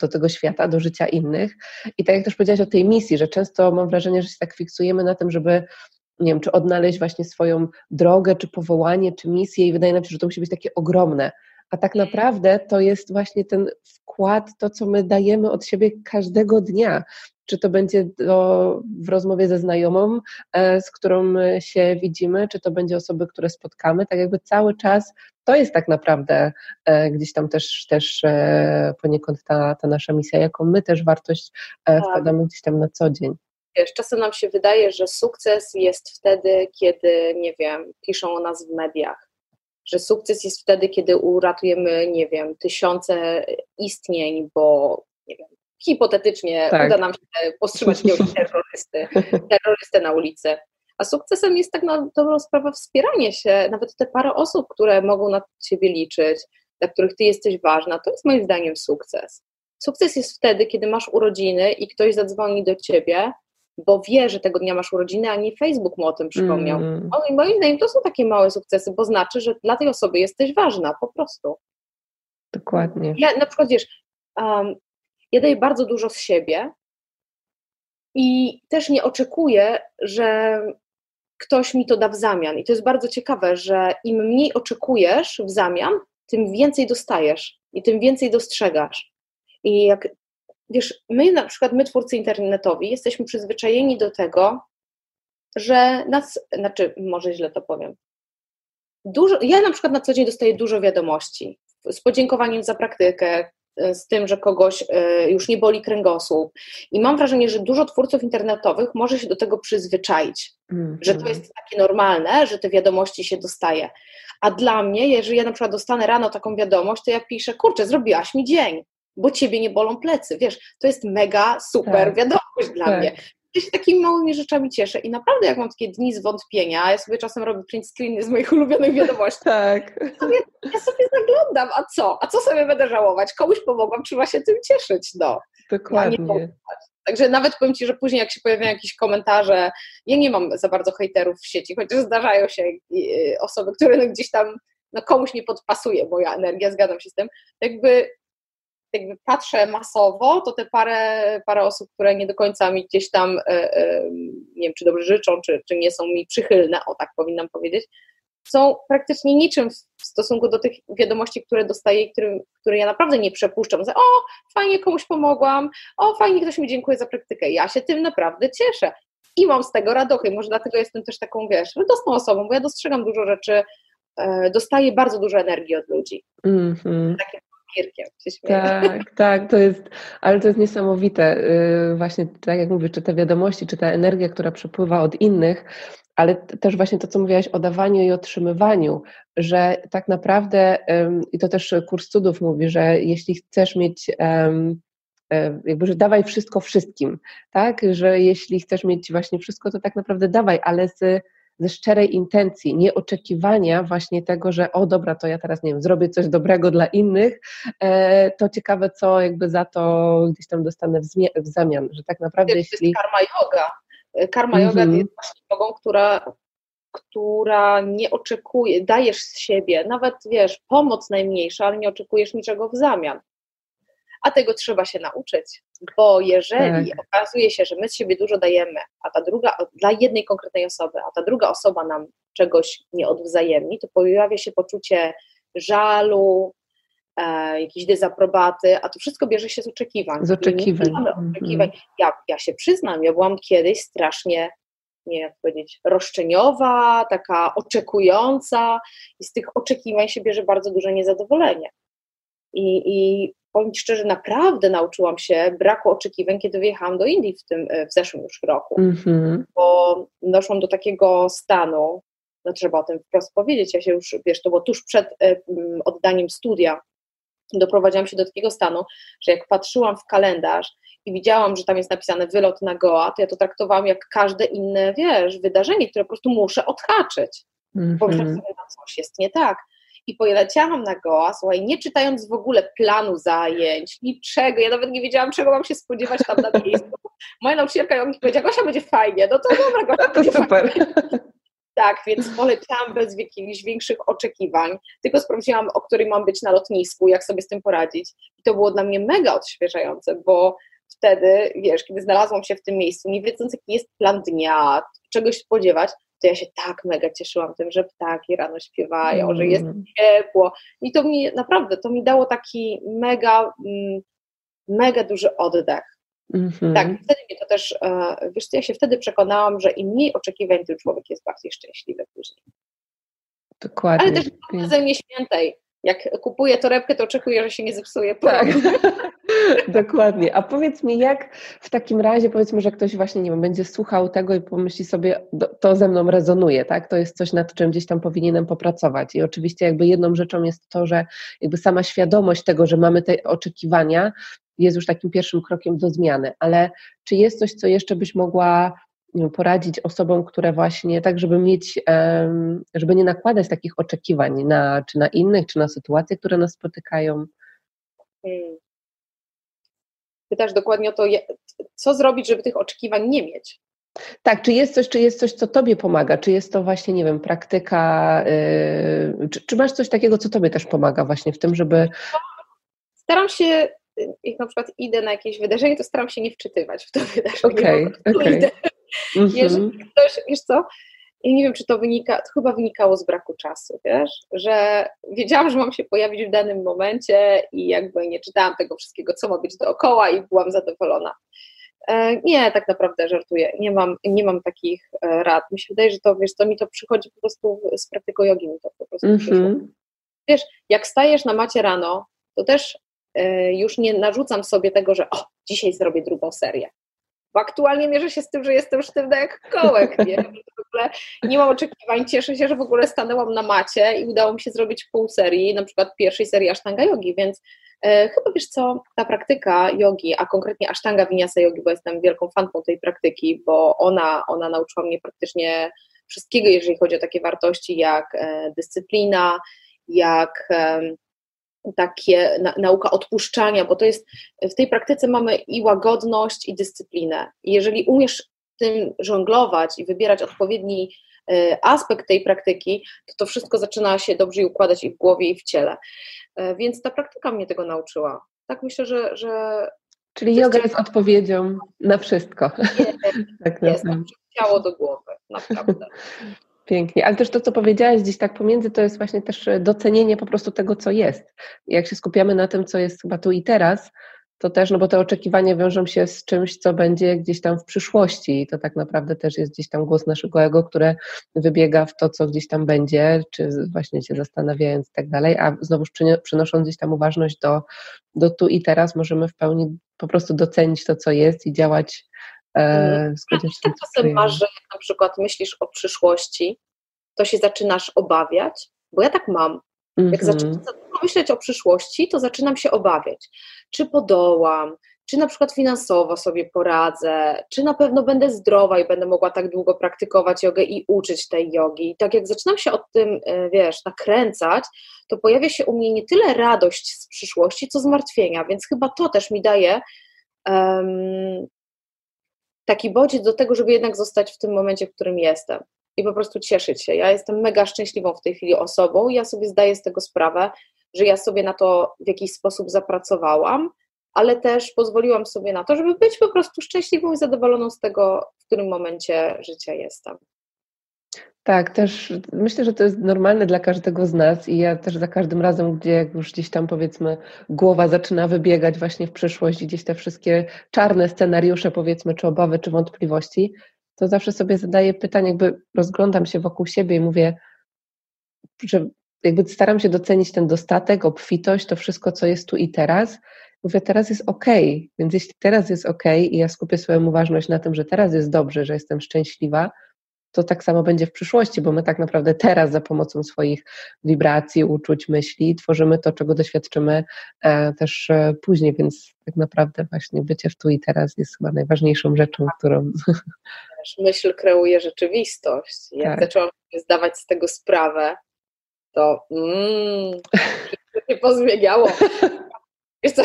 do tego świata, do życia innych. I tak jak też powiedziałaś o tej misji, że często mam wrażenie, że się tak fiksujemy na tym, żeby nie wiem, czy odnaleźć właśnie swoją drogę, czy powołanie, czy misję i wydaje nam się, że to musi być takie ogromne. A tak naprawdę to jest właśnie ten wkład, to co my dajemy od siebie każdego dnia czy to będzie do, w rozmowie ze znajomą, e, z którą się widzimy, czy to będzie osoby, które spotkamy, tak jakby cały czas to jest tak naprawdę e, gdzieś tam też, też e, poniekąd ta, ta nasza misja, jaką my też wartość tak. wkładamy gdzieś tam na co dzień. Wiesz, czasem nam się wydaje, że sukces jest wtedy, kiedy, nie wiem, piszą o nas w mediach, że sukces jest wtedy, kiedy uratujemy, nie wiem, tysiące istnień, bo nie wiem, hipotetycznie tak. uda nam się powstrzymać terrorysty, terrorystę na ulicy. A sukcesem jest tak na dobrą sprawę wspieranie się, nawet te parę osób, które mogą na ciebie liczyć, dla których ty jesteś ważna, to jest moim zdaniem sukces. Sukces jest wtedy, kiedy masz urodziny i ktoś zadzwoni do ciebie, bo wie, że tego dnia masz urodziny, a nie Facebook mu o tym przypomniał. Mm. Moim zdaniem to są takie małe sukcesy, bo znaczy, że dla tej osoby jesteś ważna, po prostu. Dokładnie. Ja na przykład, wiesz, um, ja daję bardzo dużo z siebie i też nie oczekuję, że ktoś mi to da w zamian. I to jest bardzo ciekawe, że im mniej oczekujesz w zamian, tym więcej dostajesz i tym więcej dostrzegasz. I jak wiesz, my na przykład, my twórcy internetowi, jesteśmy przyzwyczajeni do tego, że nas, znaczy, może źle to powiem. Dużo, ja na przykład na co dzień dostaję dużo wiadomości z podziękowaniem za praktykę, z tym, że kogoś e, już nie boli kręgosłup. I mam wrażenie, że dużo twórców internetowych może się do tego przyzwyczaić, mm, że to jest takie normalne, że te wiadomości się dostaje. A dla mnie, jeżeli ja na przykład dostanę rano taką wiadomość, to ja piszę, kurczę, zrobiłaś mi dzień, bo ciebie nie bolą plecy. Wiesz, to jest mega super tak. wiadomość dla tak. mnie. Ja się takimi małymi rzeczami cieszę i naprawdę jak mam takie dni zwątpienia, ja sobie czasem robię print screeny z moich ulubionych wiadomości. tak. Sobie, ja sobie zaglądam, a co? A co sobie będę żałować? Komuś pomogłam, trzeba się tym cieszyć, no. Dokładnie. Także nawet powiem Ci, że później jak się pojawiają jakieś komentarze, ja nie mam za bardzo hejterów w sieci, chociaż zdarzają się y, osoby, które no gdzieś tam no komuś nie podpasuje moja energia, zgadzam się z tym, jakby jakby patrzę masowo, to te parę, parę osób, które nie do końca mi gdzieś tam, e, e, nie wiem, czy dobrze życzą, czy, czy nie są mi przychylne, o tak powinnam powiedzieć, są praktycznie niczym w stosunku do tych wiadomości, które dostaję, które, które ja naprawdę nie przepuszczam. O, fajnie komuś pomogłam, o, fajnie ktoś mi dziękuję za praktykę. Ja się tym naprawdę cieszę i mam z tego radochy. Może dlatego jestem też taką, wiesz, radosną osobą, bo ja dostrzegam dużo rzeczy, e, dostaję bardzo dużo energii od ludzi. Mm -hmm. Takie Tak, tak, to jest, ale to jest niesamowite. Y, właśnie tak jak mówię, czy te wiadomości, czy ta energia, która przepływa od innych, ale też właśnie to, co mówiłaś o dawaniu i otrzymywaniu, że tak naprawdę, i to też kurs cudów mówi, że jeśli chcesz mieć e, jakby, że dawaj wszystko wszystkim, tak, że jeśli chcesz mieć właśnie wszystko, to tak naprawdę dawaj, ale z ze szczerej intencji, nie oczekiwania właśnie tego, że o dobra, to ja teraz nie wiem, zrobię coś dobrego dla innych, e, to ciekawe, co jakby za to gdzieś tam dostanę w, zamian, że tak naprawdę Wiesz, jeśli... To jest karma yoga. E, karma yoga jest właśnie jogą, która która nie oczekuje, dajesz z siebie, nawet wiesz, pomoc najmniejsza, ale nie oczekujesz niczego w zamian. A tego trzeba się nauczyć. Bo jeżeli tak. okazuje się, że my z siebie dużo dajemy, a ta druga, dla jednej konkretnej osoby, a ta druga osoba nam czegoś nie odwzajemni, to pojawia się poczucie żalu, e, jakiejś dezaprobaty, a to wszystko bierze się z oczekiwań. Z oczekiwań. Mhm. oczekiwań. Ja, ja się przyznam, ja byłam kiedyś strasznie, nie jak powiedzieć, roszczeniowa, taka oczekująca i z tych oczekiwań się bierze bardzo duże niezadowolenie. I, i powiem szczerze, naprawdę nauczyłam się braku oczekiwań, kiedy wyjechałam do Indii w, tym, w zeszłym już roku, mm-hmm. bo doszłam do takiego stanu, no trzeba o tym wprost powiedzieć, ja się już, wiesz, to było tuż przed e, oddaniem studia, doprowadziłam się do takiego stanu, że jak patrzyłam w kalendarz i widziałam, że tam jest napisane wylot na Goa, to ja to traktowałam jak każde inne, wiesz, wydarzenie, które po prostu muszę odhaczyć, mm-hmm. bo sobie, no coś jest nie tak i poleciałam na Goa, słuchaj, nie czytając w ogóle planu zajęć, niczego, ja nawet nie wiedziałam, czego mam się spodziewać tam na miejscu. Moja nauczycielka mi powiedziała, Gosia, będzie fajnie, no to dobra, Gosia, to będzie super. Fajnie. Tak, więc poleciałam bez jakichś większych oczekiwań, tylko sprawdziłam, o której mam być na lotnisku, jak sobie z tym poradzić. I to było dla mnie mega odświeżające, bo wtedy, wiesz, kiedy znalazłam się w tym miejscu, nie wiedząc, jaki jest plan dnia, czegoś spodziewać, to ja się tak mega cieszyłam tym, że ptaki rano śpiewają, mm. że jest mm. ciepło. I to mi naprawdę, to mi dało taki mega, mm, mega duży oddech. Mm-hmm. Tak, wtedy mnie to też, e, wiesz ja się wtedy przekonałam, że im mniej oczekiwań, tym człowiek jest bardziej szczęśliwy później. Dokładnie. Ale też w Zajmie Świętej jak kupuję torebkę, to oczekuję, że się nie zepsuje. Tak, dokładnie. A powiedz mi, jak w takim razie, powiedzmy, że ktoś właśnie, nie wiem, będzie słuchał tego i pomyśli sobie, to ze mną rezonuje, tak? To jest coś, nad czym gdzieś tam powinienem popracować. I oczywiście jakby jedną rzeczą jest to, że jakby sama świadomość tego, że mamy te oczekiwania, jest już takim pierwszym krokiem do zmiany. Ale czy jest coś, co jeszcze byś mogła poradzić osobom, które właśnie tak, żeby mieć, żeby nie nakładać takich oczekiwań na, czy na innych, czy na sytuacje, które nas spotykają? Hmm. Pytasz dokładnie o to, co zrobić, żeby tych oczekiwań nie mieć? Tak, czy jest coś, czy jest coś, co Tobie pomaga? Czy jest to właśnie, nie wiem, praktyka, yy, czy, czy, masz coś takiego, co Tobie też pomaga właśnie w tym, żeby... Staram się, jak na przykład idę na jakieś wydarzenie, to staram się nie wczytywać w to wydarzenie. Okej, okay, okej. Okay. Mhm. Jeżeli ktoś, wiesz co, i nie wiem, czy to wynika, to chyba wynikało z braku czasu, wiesz, że wiedziałam, że mam się pojawić w danym momencie i jakby nie czytałam tego wszystkiego, co ma być dookoła i byłam zadowolona. E, nie, tak naprawdę żartuję, nie mam, nie mam takich e, rad. Mi się wydaje, że to, wiesz, to mi to przychodzi po prostu z praktyką jogi, mi to po prostu mm -hmm. Wiesz, jak stajesz na macie rano, to też e, już nie narzucam sobie tego, że o, dzisiaj zrobię drugą serię. Bo aktualnie mierzę się z tym, że jestem sztywna jak kołek, nie? W ogóle nie mam oczekiwań, cieszę się, że w ogóle stanęłam na macie i udało mi się zrobić pół serii, na przykład pierwszej serii Ashtanga Yogi, więc e, chyba wiesz co, ta praktyka jogi, a konkretnie Ashtanga Vinyasa Yogi, bo jestem wielką fanką tej praktyki, bo ona, ona nauczyła mnie praktycznie wszystkiego, jeżeli chodzi o takie wartości jak e, dyscyplina, jak e, takie na, nauka odpuszczania, bo to jest w tej praktyce mamy i łagodność, i dyscyplinę. I jeżeli umiesz tym żonglować i wybierać odpowiedni e, aspekt tej praktyki, to to wszystko zaczyna się dobrze układać i w głowie, i w ciele. Więc ta praktyka mnie tego nauczyła. Tak myślę, że. że Czyli yoga jest odpowiedzią na wszystko. Jest, tak jest ciało do głowy, naprawdę. Pięknie, ale też to, co powiedziałaś gdzieś tak pomiędzy, to jest właśnie też e, docenienie po prostu tego, co jest. Jak się skupiamy na tym, co jest chyba tu i teraz, to też, no bo te oczekiwania wiążą się z czymś, co będzie gdzieś tam w przyszłości. I to tak naprawdę też jest gdzieś tam głos naszego ego, które wybiega w to, co gdzieś tam będzie, czy właśnie się zastanawiając i tak dalej, a znowu przynosząc gdzieś tam uważność do, do tu i teraz, możemy w pełni po prostu docenić to, co jest i działać E, tak czasem masz, że jak na przykład myślisz o przyszłości, to się zaczynasz obawiać, bo ja tak mam. Jak mm -hmm. zaczynam myśleć o przyszłości, to zaczynam się obawiać, czy podołam, czy na przykład finansowo sobie poradzę, czy na pewno będę zdrowa i będę mogła tak długo praktykować jogę i uczyć tej jogi. I tak jak zaczynam się o tym, e, wiesz, nakręcać, to pojawia się u mnie nie tyle radość z przyszłości, co zmartwienia, więc chyba to też mi daje um, taki bodziec do tego, żeby jednak zostać w tym momencie, w którym jestem i po prostu cieszyć się. Ja jestem mega szczęśliwą w tej chwili osobą i ja sobie zdaję z tego sprawę, że ja sobie na to w jakiś sposób zapracowałam, ale też pozwoliłam sobie na to, żeby być po prostu szczęśliwą i zadowoloną z tego, w którym momencie życia jestem. Tak, też myślę, że to jest normalne dla każdego z nas i ja też za każdym razem, gdzie już gdzieś tam powiedzmy głowa zaczyna wybiegać właśnie w przyszłość gdzieś te wszystkie czarne scenariusze powiedzmy, czy obawy, czy wątpliwości, to zawsze sobie zadaję pytanie, jakby rozglądam się wokół siebie i mówię, że jakby staram się docenić ten dostatek, obfitość, to wszystko, co jest tu i teraz. Mówię, teraz jest ok, więc jeśli teraz jest ok i ja skupię swoją uważność na tym, że teraz jest dobrze, że jestem szczęśliwa, to tak samo będzie w przyszłości, bo my tak naprawdę teraz za pomocą swoich wibracji, uczuć, myśli tworzymy to, czego doświadczymy e, też e, później, więc tak naprawdę właśnie bycie w tu i teraz jest chyba najważniejszą rzeczą, którą... Myśl kreuje rzeczywistość. Jak tak. zaczęłam zdawać z tego sprawę, to mm, się pozmieniało. Wiesz co,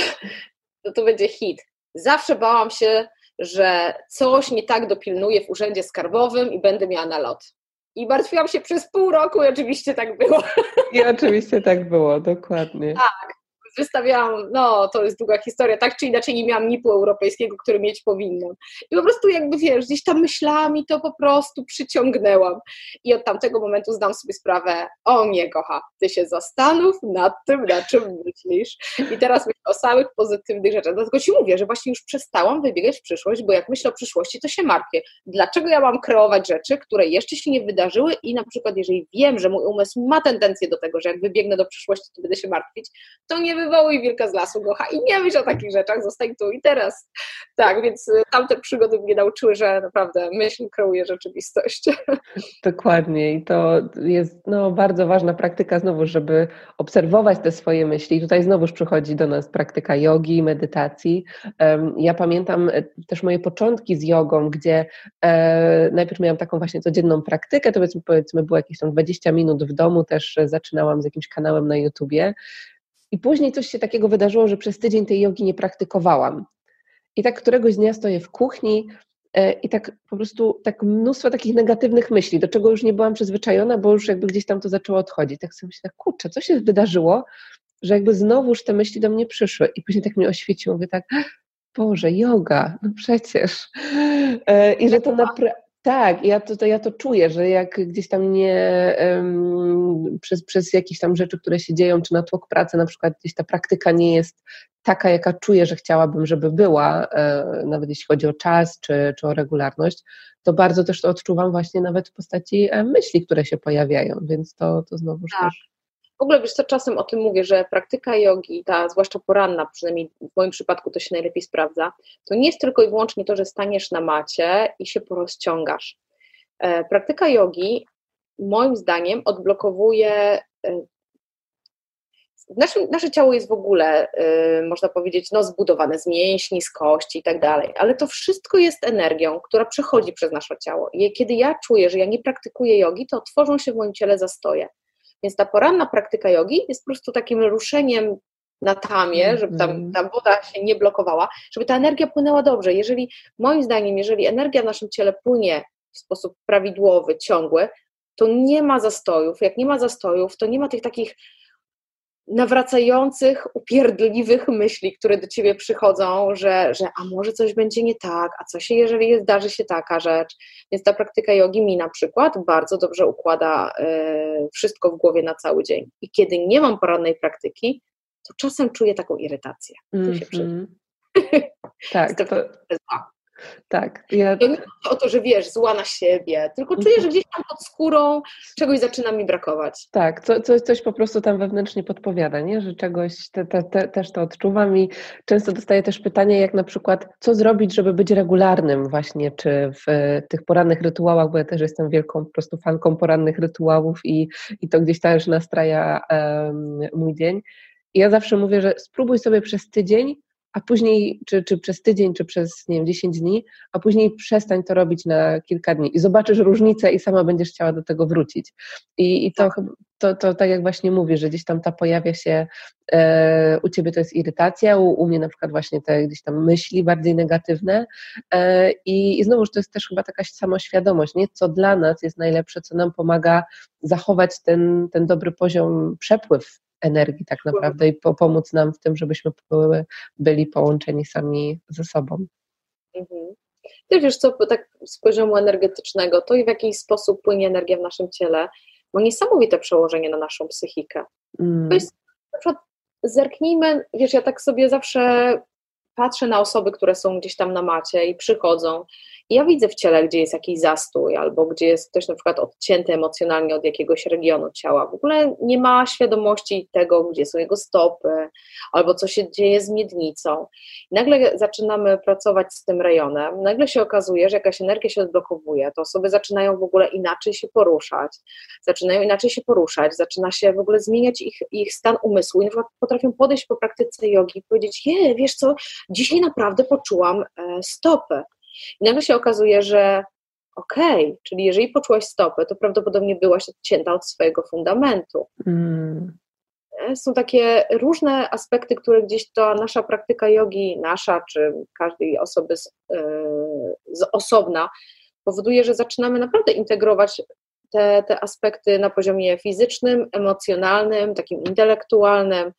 to, to będzie hit. Zawsze bałam się że coś nie tak dopilnuję w urzędzie skarbowym i będę miała na lot. I martwiłam się przez pół roku i oczywiście tak było. I oczywiście tak było, dokładnie. Tak, wystawiałam, no to jest długa historia, tak czy inaczej nie miałam NIP-u europejskiego, który mieć powinnam. I po prostu jakby wiesz, gdzieś tam myślami to po prostu przyciągnęłam. I od tamtego momentu zdam sobie sprawę, o mnie kocha, ty się zastanów nad tym, na czym myślisz. I teraz myślę o samych pozytywnych rzeczach. Dlatego ci mówię, że właśnie już przestałam wybiegać w przyszłość, bo jak myślę o przyszłości, to się martwię. Dlaczego ja mam kreować rzeczy, które jeszcze się nie wydarzyły i na przykład jeżeli wiem, że mój umysł ma tendencję do tego, że jak wybiegnę do przyszłości, to będę się martwić, to nie wywołuj wilka z lasu gocha i nie myśl o takich rzeczach, zostań tu i teraz. Tak, więc y, tamte przygody mnie nauczyły, że naprawdę myśl kreuje rzeczywistość. Dokładnie i to jest no, bardzo ważna praktyka znowu, żeby obserwować te swoje myśli. I tutaj znowuż przychodzi do nas praktyka jogi, medytacji. Ja pamiętam e, też moje początki z jogą, gdzie e, najpierw miałam taką właśnie codzienną praktykę, to powiedzmy, powiedzmy było jakieś tam 20 minut w domu, też zaczynałam z jakimś kanałem na YouTubie i później coś się takiego wydarzyło, że przez tydzień tej jogi nie praktykowałam. I tak któregoś dnia stoję w kuchni e, i tak po prostu tak mnóstwo takich negatywnych myśli, do czego już nie byłam przyzwyczajona, bo już jakby gdzieś tam to zaczęło odchodzić. Tak sobie myślę, kurczę, co się wydarzyło, że jakby znowuż te myśli do mnie przyszły. I później tak mnie oświeciło, mówię tak, Boże, yoga, no przecież. E, I że to naprawdę tak, ja to, to, ja to czuję, że jak gdzieś tam nie um, przez, przez jakieś tam rzeczy, które się dzieją, czy natłok pracy, na przykład gdzieś ta praktyka nie jest taka, jaka czuję, że chciałabym, żeby była, e, nawet jeśli chodzi o czas czy, czy o regularność, to bardzo też to odczuwam właśnie nawet w postaci e, myśli, które się pojawiają, więc to, to znowu tak. też W ogóle wiesz co, czasem o tym mówię, że praktyka jogi, ta zwłaszcza poranna, przynajmniej w moim przypadku to się najlepiej sprawdza, to nie jest tylko i wyłącznie to, że staniesz na macie i się porozciągasz. E, praktyka jogi moim zdaniem odblokowuje e, Nasze, nasze ciało jest w ogóle, yy, można powiedzieć, no, zbudowane z mięśni, z kości i tak dalej, ale to wszystko jest energią, która przechodzi przez nasze ciało. I kiedy ja czuję, że ja nie praktykuję jogi, to tworzą się w moim ciele zastoje. Więc ta poranna praktyka jogi jest po prostu takim ruszeniem na tamie, żeby tam mhm. ta woda się nie blokowała, żeby ta energia płynęła dobrze. Jeżeli, moim zdaniem, jeżeli energia w naszym ciele płynie w sposób prawidłowy, ciągły, to nie ma zastojów. Jak nie ma zastojów, to nie ma tych takich nawracających, upierdliwych myśli, które do ciebie przychodzą, że, że a może coś będzie nie tak, a co się, jeżeli zdarzy się taka rzecz. Więc ta praktyka jogi mi na przykład bardzo dobrze układa y, wszystko w głowie na cały dzień. I kiedy nie mam porannej praktyki, to czasem czuję taką irytację. Mm -hmm. tak, to, tak. Ja... To nie o to, że wiesz, zła na siebie, tylko czuję, że gdzieś tam pod skórą czegoś zaczyna mi brakować. Tak, co, coś, coś po prostu tam wewnętrznie podpowiada, nie? że czegoś te, te, te, też to odczuwam i często dostaję też pytanie, jak na przykład, co zrobić, żeby być regularnym właśnie, czy w tych porannych rytuałach, bo ja też jestem wielką po prostu fanką porannych rytuałów i, i to gdzieś też nastraja um, mój dzień. I ja zawsze mówię, że spróbuj sobie przez tydzień a później, czy, czy przez tydzień, czy przez, nie wiem, 10 dni, a później przestań to robić na kilka dni i zobaczysz różnicę i sama będziesz chciała do tego wrócić. I, i to, tak. to, to tak jak właśnie mówisz, że gdzieś tam ta pojawia się, e, u Ciebie to jest irytacja, u, u mnie na przykład właśnie te gdzieś tam myśli bardziej negatywne e, i, i znowuż to jest też chyba taka samoświadomość, nie? co dla nas jest najlepsze, co nam pomaga zachować ten, ten dobry poziom, przepływ energii tak naprawdę i po, pomóc nam w tym, żebyśmy byli połączeni sami ze sobą. Mhm. Ty wiesz co, tak z poziomu energetycznego, to i w jakiś sposób płynie energia w naszym ciele, ma niesamowite przełożenie na naszą psychikę. Mm. To jest, na przykład zerknijmy, wiesz, ja tak sobie zawsze patrzę na osoby, które są gdzieś tam na macie i przychodzą i ja widzę w ciele, gdzie jest jakiś zastój, albo gdzie jest ktoś na przykład odcięty emocjonalnie od jakiegoś regionu ciała. W ogóle nie ma świadomości tego, gdzie są jego stopy, albo co się dzieje z miednicą. I nagle zaczynamy pracować z tym rejonem, nagle się okazuje, że jakaś energia się odblokowuje, to osoby zaczynają w ogóle inaczej się poruszać, zaczynają inaczej się poruszać, zaczyna się w ogóle zmieniać ich, ich stan umysłu i na przykład potrafią podejść po praktyce jogi i powiedzieć, je, wiesz co, dzisiaj naprawdę poczułam e, stopy. I nagle się okazuje, że okej, okay, czyli jeżeli poczułaś stopę, to prawdopodobnie byłaś odcięta od swojego fundamentu. Mm. Są takie różne aspekty, które gdzieś ta nasza praktyka jogi, nasza czy każdej osoby z, yy, z osobna, powoduje, że zaczynamy naprawdę integrować te, te aspekty na poziomie fizycznym, emocjonalnym, takim intelektualnym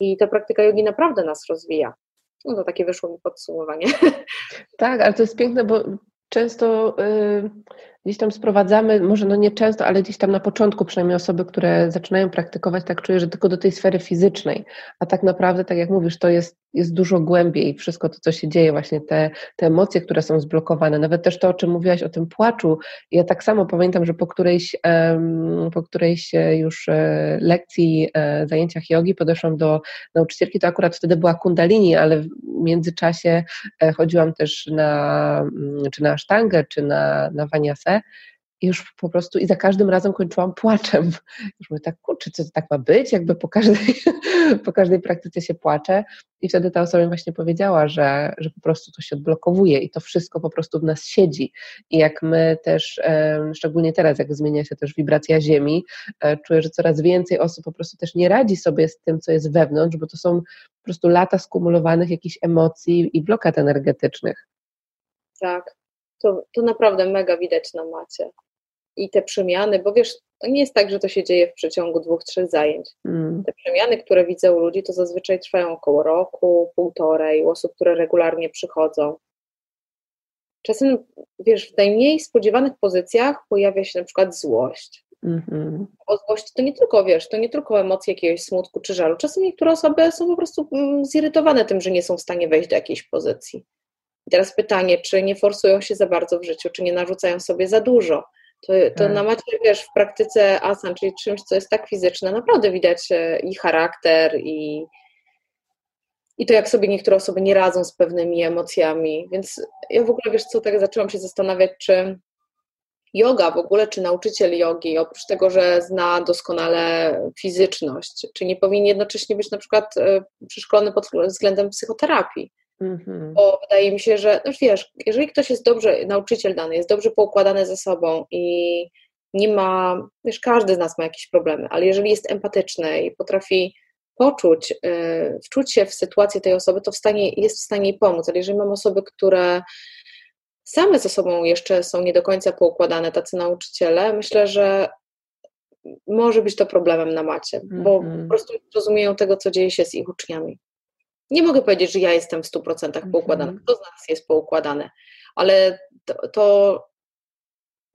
i ta praktyka jogi naprawdę nas rozwija. No to takie wyszło mi podsumowanie. Tak, ale to jest piękne, bo często y, gdzieś tam sprowadzamy, może no nie często, ale gdzieś tam na początku przynajmniej osoby, które zaczynają praktykować, tak czuję, że tylko do tej sfery fizycznej, a tak naprawdę, tak jak mówisz, to jest, jest dużo głębiej wszystko to, co się dzieje, właśnie te, te emocje, które są zblokowane, nawet też to, o czym mówiłaś, o tym płaczu, ja tak samo pamiętam, że po którejś, po którejś e, już e, lekcji, e, zajęciach jogi podeszłam do nauczycielki, to akurat wtedy była kundalini, ale w międzyczasie chodziłam też na, mm, czy na sztangę, czy na, na waniasę, i już po prostu i za każdym razem kończyłam płaczem. Już mówię tak, kurczę, co to tak ma być? Jakby po każdej, po każdej praktyce się płacze. I wtedy ta osoba mi właśnie powiedziała, że, że po prostu to się odblokowuje i to wszystko po prostu w nas siedzi. I jak my też, szczególnie teraz, jak zmienia się też wibracja Ziemi, e, czuję, że coraz więcej osób po prostu też nie radzi sobie z tym, co jest wewnątrz, bo to są po prostu lata skumulowanych jakichś emocji i blokad energetycznych. Tak, to, to naprawdę mega widać na macie. I te przemiany, bo wiesz, to nie jest tak, że to się dzieje w przeciągu dwóch, trzech zajęć. Mm. Te przemiany, które widzę u ludzi, to zazwyczaj trwają około roku, półtorej, u osób, które regularnie przychodzą. Czasem, wiesz, w najmniej spodziewanych pozycjach pojawia się na przykład złość. Mm-hmm. O złości to nie tylko, wiesz, to nie tylko emocje jakiegoś smutku czy żalu. Czasem niektóre osoby są po prostu mm, zirytowane tym, że nie są w stanie wejść do jakiejś pozycji. I teraz pytanie, czy nie forsują się za bardzo w życiu, czy nie narzucają sobie za dużo, To, to tak. na macie, wiesz, w praktyce asan, czyli czymś, co jest tak fizyczne, naprawdę widać e, i charakter, i, i to, jak sobie niektóre osoby nie radzą z pewnymi emocjami. Więc ja w ogóle, wiesz co, tak zaczęłam się zastanawiać, czy yoga w ogóle, czy nauczyciel jogi, oprócz tego, że zna doskonale fizyczność, czy nie powinien jednocześnie być na przykład e, przeszkolony pod względem psychoterapii? Mhm. Bo wydaje mi się, że, no wiesz, jeżeli ktoś jest dobrze, nauczyciel dany, jest dobrze poukładany ze sobą i nie ma, wiesz, każdy z nas ma jakieś problemy, ale jeżeli jest empatyczny i potrafi poczuć, yy, wczuć się w sytuację tej osoby, to w stanie, jest w stanie jej pomóc. Ale jeżeli mam osoby, które same ze sobą jeszcze są nie do końca poukładane, tacy nauczyciele, myślę, że może być to problemem na macie, bo po prostu nie rozumieją tego, co dzieje się z ich uczniami. Nie mogę powiedzieć, że ja jestem w 100% poukładana. Mm-hmm. Kto z nas jest poukładany? Ale to, to,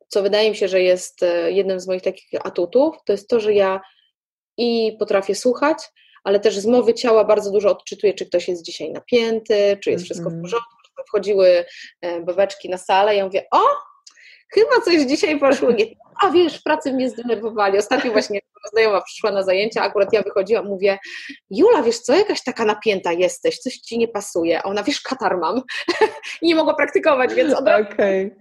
co wydaje mi się, że jest e, jednym z moich takich atutów, to jest to, że ja i potrafię słuchać, ale też z mowy ciała bardzo dużo odczytuję, czy ktoś jest dzisiaj napięty, czy jest wszystko w mhm. porządku, wchodziły e, babeczki na salę i ja mówię, o, chyba coś dzisiaj poszło nie a wiesz, w pracy mnie zdenerwowali. Ostatnio właśnie znajoma przyszła na zajęcia, akurat ja wychodziłam, mówię, Jula, wiesz co, jakaś taka napięta jesteś, coś ci nie pasuje. A ona, wiesz, katar mam i nie mogła praktykować, więc od razu okay.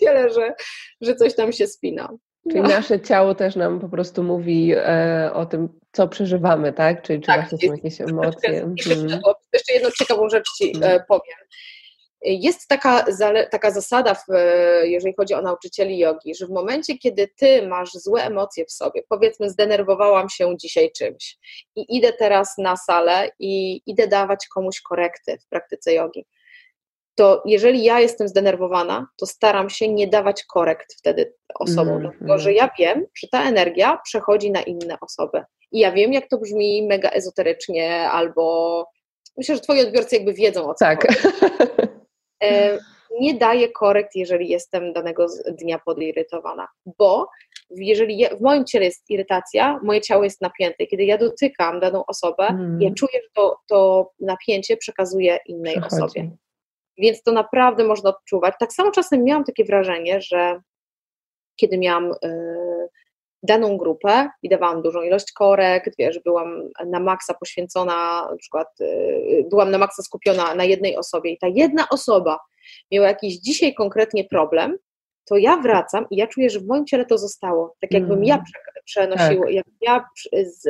ciele, że, że coś tam się spina. Czyli no. nasze ciało też nam po prostu mówi e, o tym, co przeżywamy, tak? Czyli czy tak, właśnie są jakieś emocje. Jeszcze, hmm. jeszcze jedną ciekawą rzecz Ci e, mhm. powiem. Jest taka, taka zasada, w, jeżeli chodzi o nauczycieli jogi, że w momencie, kiedy ty masz złe emocje w sobie, powiedzmy, zdenerwowałam się dzisiaj czymś i idę teraz na salę i idę dawać komuś korekty w praktyce jogi, to jeżeli ja jestem zdenerwowana, to staram się nie dawać korekt wtedy osobom, mm, dlatego że ja wiem, że ta energia przechodzi na inne osoby. I ja wiem, jak to brzmi mega ezoterycznie, albo myślę, że twoi odbiorcy jakby wiedzą o co tak. E, nie daję korekt, jeżeli jestem danego dnia podirytowana, bo jeżeli w moim ciele jest irytacja, moje ciało jest napięte. Kiedy ja dotykam daną osobę, mm. ja czuję, że to, to napięcie przekazuje innej Przechodzi. osobie. Więc to naprawdę można odczuwać. Tak samo czasem miałam takie wrażenie, że kiedy miałam y, daną grupę i dawałam dużą ilość korekt, wiesz, byłam na maksa poświęcona, na przykład y, byłam na maksa skupiona na jednej osobie i ta jedna osoba miała jakiś dzisiaj konkretnie problem, to ja wracam i ja czuję, że w moim ciele to zostało. Tak jakbym ja mm. przenosiła, tak. jakbym ja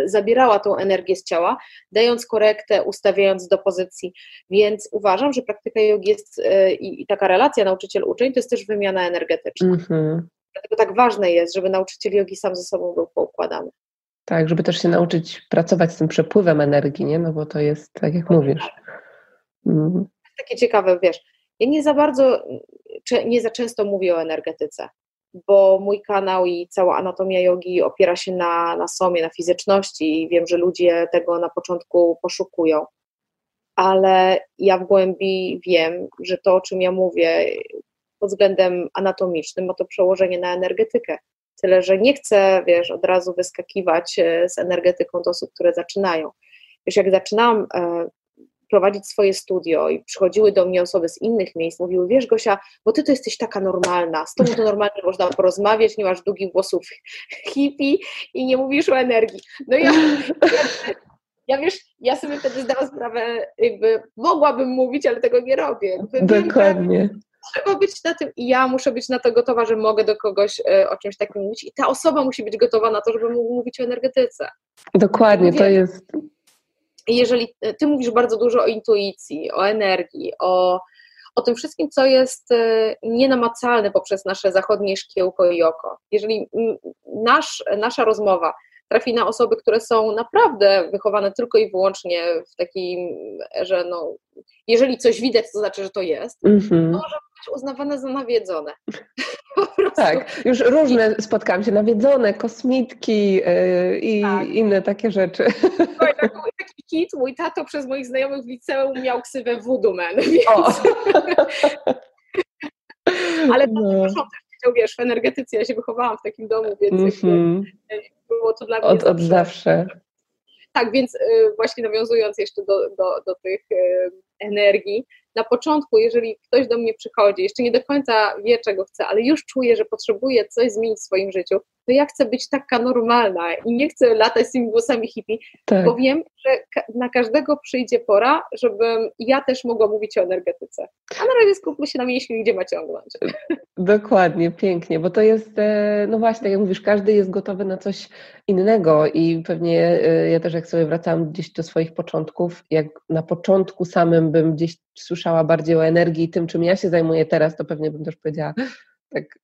zabierała tą energię z ciała, dając korektę, ustawiając do pozycji. Więc uważam, że praktyka jogi jest y, i, i taka relacja nauczyciel-uczeń to jest też wymiana energetyczna. Mm -hmm. Dlatego tak ważne jest, żeby nauczyciel jogi sam ze sobą był poukładany. Tak, żeby też się nauczyć pracować z tym przepływem energii, nie? No bo to jest tak, jak mówisz. Mhm. Takie ciekawe, wiesz, ja nie za bardzo, nie za często mówię o energetyce, bo mój kanał i cała anatomia jogi opiera się na, na somie, na fizyczności i wiem, że ludzie tego na początku poszukują. Ale ja w głębi wiem, że to, o czym ja mówię, pod względem anatomicznym ma to przełożenie na energetykę. Tyle, że nie chcę, wiesz, od razu wyskakiwać e, z energetyką do osób, które zaczynają. Wiesz, jak zaczynałam e, prowadzić swoje studio i przychodziły do mnie osoby z innych miejsc, mówiły, wiesz Gosia, bo ty to jesteś taka normalna, z tobą to normalnie można porozmawiać, nie masz długich włosów hippie i nie mówisz o energii. No ja, ja, ja wiesz, ja sobie wtedy zdałam sprawę, jakby mogłabym mówić, ale tego nie robię. Jakby Dokładnie. Wiem, trzeba być na tym i ja muszę być na to gotowa, że mogę do kogoś e, o czymś takim mówić i ta osoba musi być gotowa na to, żeby mógł mówić o energetyce. Dokładnie, to jest... Jeżeli e, ty mówisz bardzo dużo o intuicji, o energii, o, o tym wszystkim, co jest e, nienamacalne poprzez nasze zachodnie szkiełko i oko. Jeżeli nasz, nasza rozmowa trafi na osoby, które są naprawdę wychowane tylko i wyłącznie w takim, że no, jeżeli coś widać, to znaczy, że to jest, mm -hmm. może być uznawane za nawiedzone. tak, już różne spotkałam się, nawiedzone, kosmitki yy, i tak. inne takie rzeczy. taki, taki kit, mój tato przez moich znajomych w liceum miał ksywę Voodoo Man, więc... Ale to no. też wiesz, w energetyce ja się wychowałam w takim domu, więc mm -hmm było to dla mnie. Od, od zawsze. Tak, więc y, właśnie nawiązując jeszcze do, do, do tych y, energii, na początku, jeżeli ktoś do mnie przychodzi, jeszcze nie do końca wie, czego chce, ale już czuje, że potrzebuje coś zmienić w swoim życiu, to ja chcę być taka normalna i nie chcę latać z tymi włosami hippie, tak. bo wiem, że na każdego przyjdzie pora, żebym ja też mogła mówić o energetyce. A na razie skupmy się na mięśniu, gdzie ma ciągnąć. Dokładnie, pięknie, bo to jest, e, no właśnie, tak jak mówisz, każdy jest gotowy na coś innego i pewnie e, ja też jak sobie wracałam gdzieś do swoich początków, jak na początku samym bym gdzieś słyszała bardziej o energii i tym, czym ja się zajmuję teraz, to pewnie bym też powiedziała, tak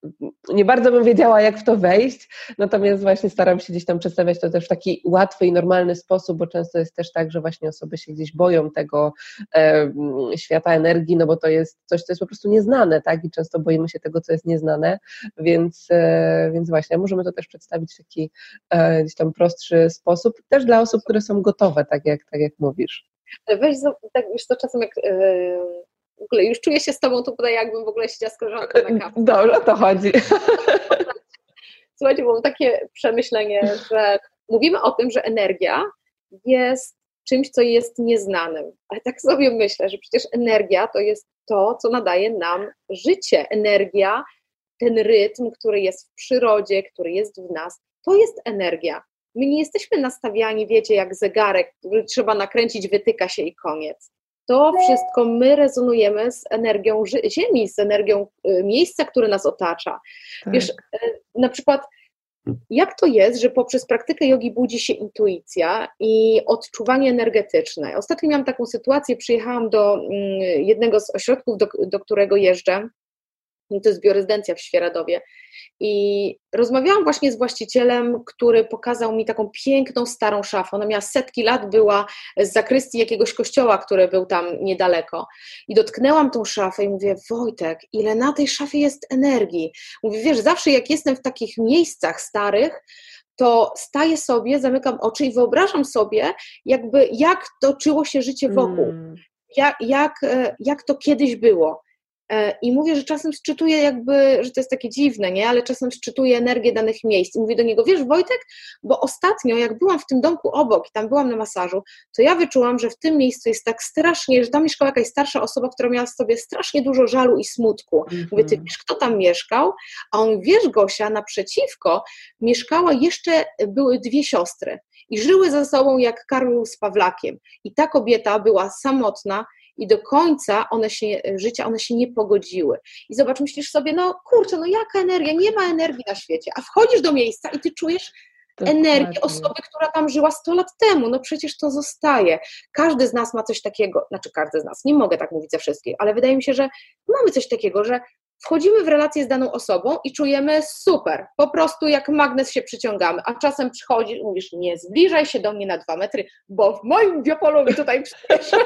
nie bardzo bym wiedziała, jak w to wejść, natomiast właśnie staram się gdzieś tam przedstawiać to też w taki łatwy i normalny sposób, bo często jest też tak, że właśnie osoby się gdzieś boją tego e, świata energii, no bo to jest coś, co jest po prostu nieznane, tak, i często boimy się tego, co jest nieznane, więc, e, więc właśnie możemy to też przedstawić w taki e, gdzieś tam prostszy sposób, też dla osób, które są gotowe, tak jak, tak jak mówisz. Weź, tak już to czasem jak yy w ogóle już czuję się z Tobą tutaj, jakbym w ogóle siedziała z koleżanką na kawę. Dobrze, o to chodzi. Słuchajcie, mam takie przemyślenie, że mówimy o tym, że energia jest czymś, co jest nieznanym. Ale tak sobie myślę, że przecież energia to jest to, co nadaje nam życie. Energia, ten rytm, który jest w przyrodzie, który jest w nas, to jest energia. My nie jesteśmy nastawiani, wiecie, jak zegarek, który trzeba nakręcić, wytyka się i koniec to wszystko my rezonujemy z energią Ziemi, z energią y, miejsca, które nas otacza. Tak. Wiesz, y, na przykład jak to jest, że poprzez praktykę jogi budzi się intuicja i odczuwanie energetyczne? Ostatnio miałam taką sytuację, przyjechałam do mm, jednego z ośrodków, do, do którego jeżdżę, to jest biorezydencja w Świeradowie. I rozmawiałam właśnie z właścicielem, który pokazał mi taką piękną, starą szafę. Ona miała setki lat, była z zakrystii jakiegoś kościoła, który był tam niedaleko. I dotknęłam tą szafę i mówię, Wojtek, ile na tej szafie jest energii. Mówię, wiesz, zawsze jak jestem w takich miejscach starych, to staję sobie, zamykam oczy i wyobrażam sobie, jakby jak toczyło się życie wokół. Mm. Jak, jak, e, jak to kiedyś było. E, I mówię, że czasem szczytuję jakby, że to jest takie dziwne, nie? Ale czasem szczytuję energię danych miejsc. I mówię do niego, wiesz Wojtek, bo ostatnio jak byłam w tym domku obok i tam byłam na masażu, to ja wyczułam, że w tym miejscu jest tak strasznie, że tam mieszkała jakaś starsza osoba, która miała w sobie strasznie dużo żalu i smutku. -hmm. Mówię, ty wiesz kto tam mieszkał? A on, wiesz Gosia, naprzeciwko mieszkała jeszcze, były dwie siostry i żyły ze sobą jak Karol z Pawlakiem. I ta kobieta była samotna i do końca one się, życia one się nie pogodziły. I zobacz, myślisz sobie, no kurczę, no jaka energia, nie ma energii na świecie, a wchodzisz do miejsca i ty czujesz energię osoby, która tam żyła 100 lat temu, no przecież to zostaje. Każdy z nas ma coś takiego, znaczy każdy z nas, nie mogę tak mówić za wszystkich, ale wydaje mi się, że mamy coś takiego, że wchodzimy w relację z daną osobą i czujemy super, po prostu jak magnes się przyciągamy, a czasem przychodzisz i mówisz, nie zbliżaj się do mnie na dwa metry, bo w moim biopolu mi tutaj przyjdziesz.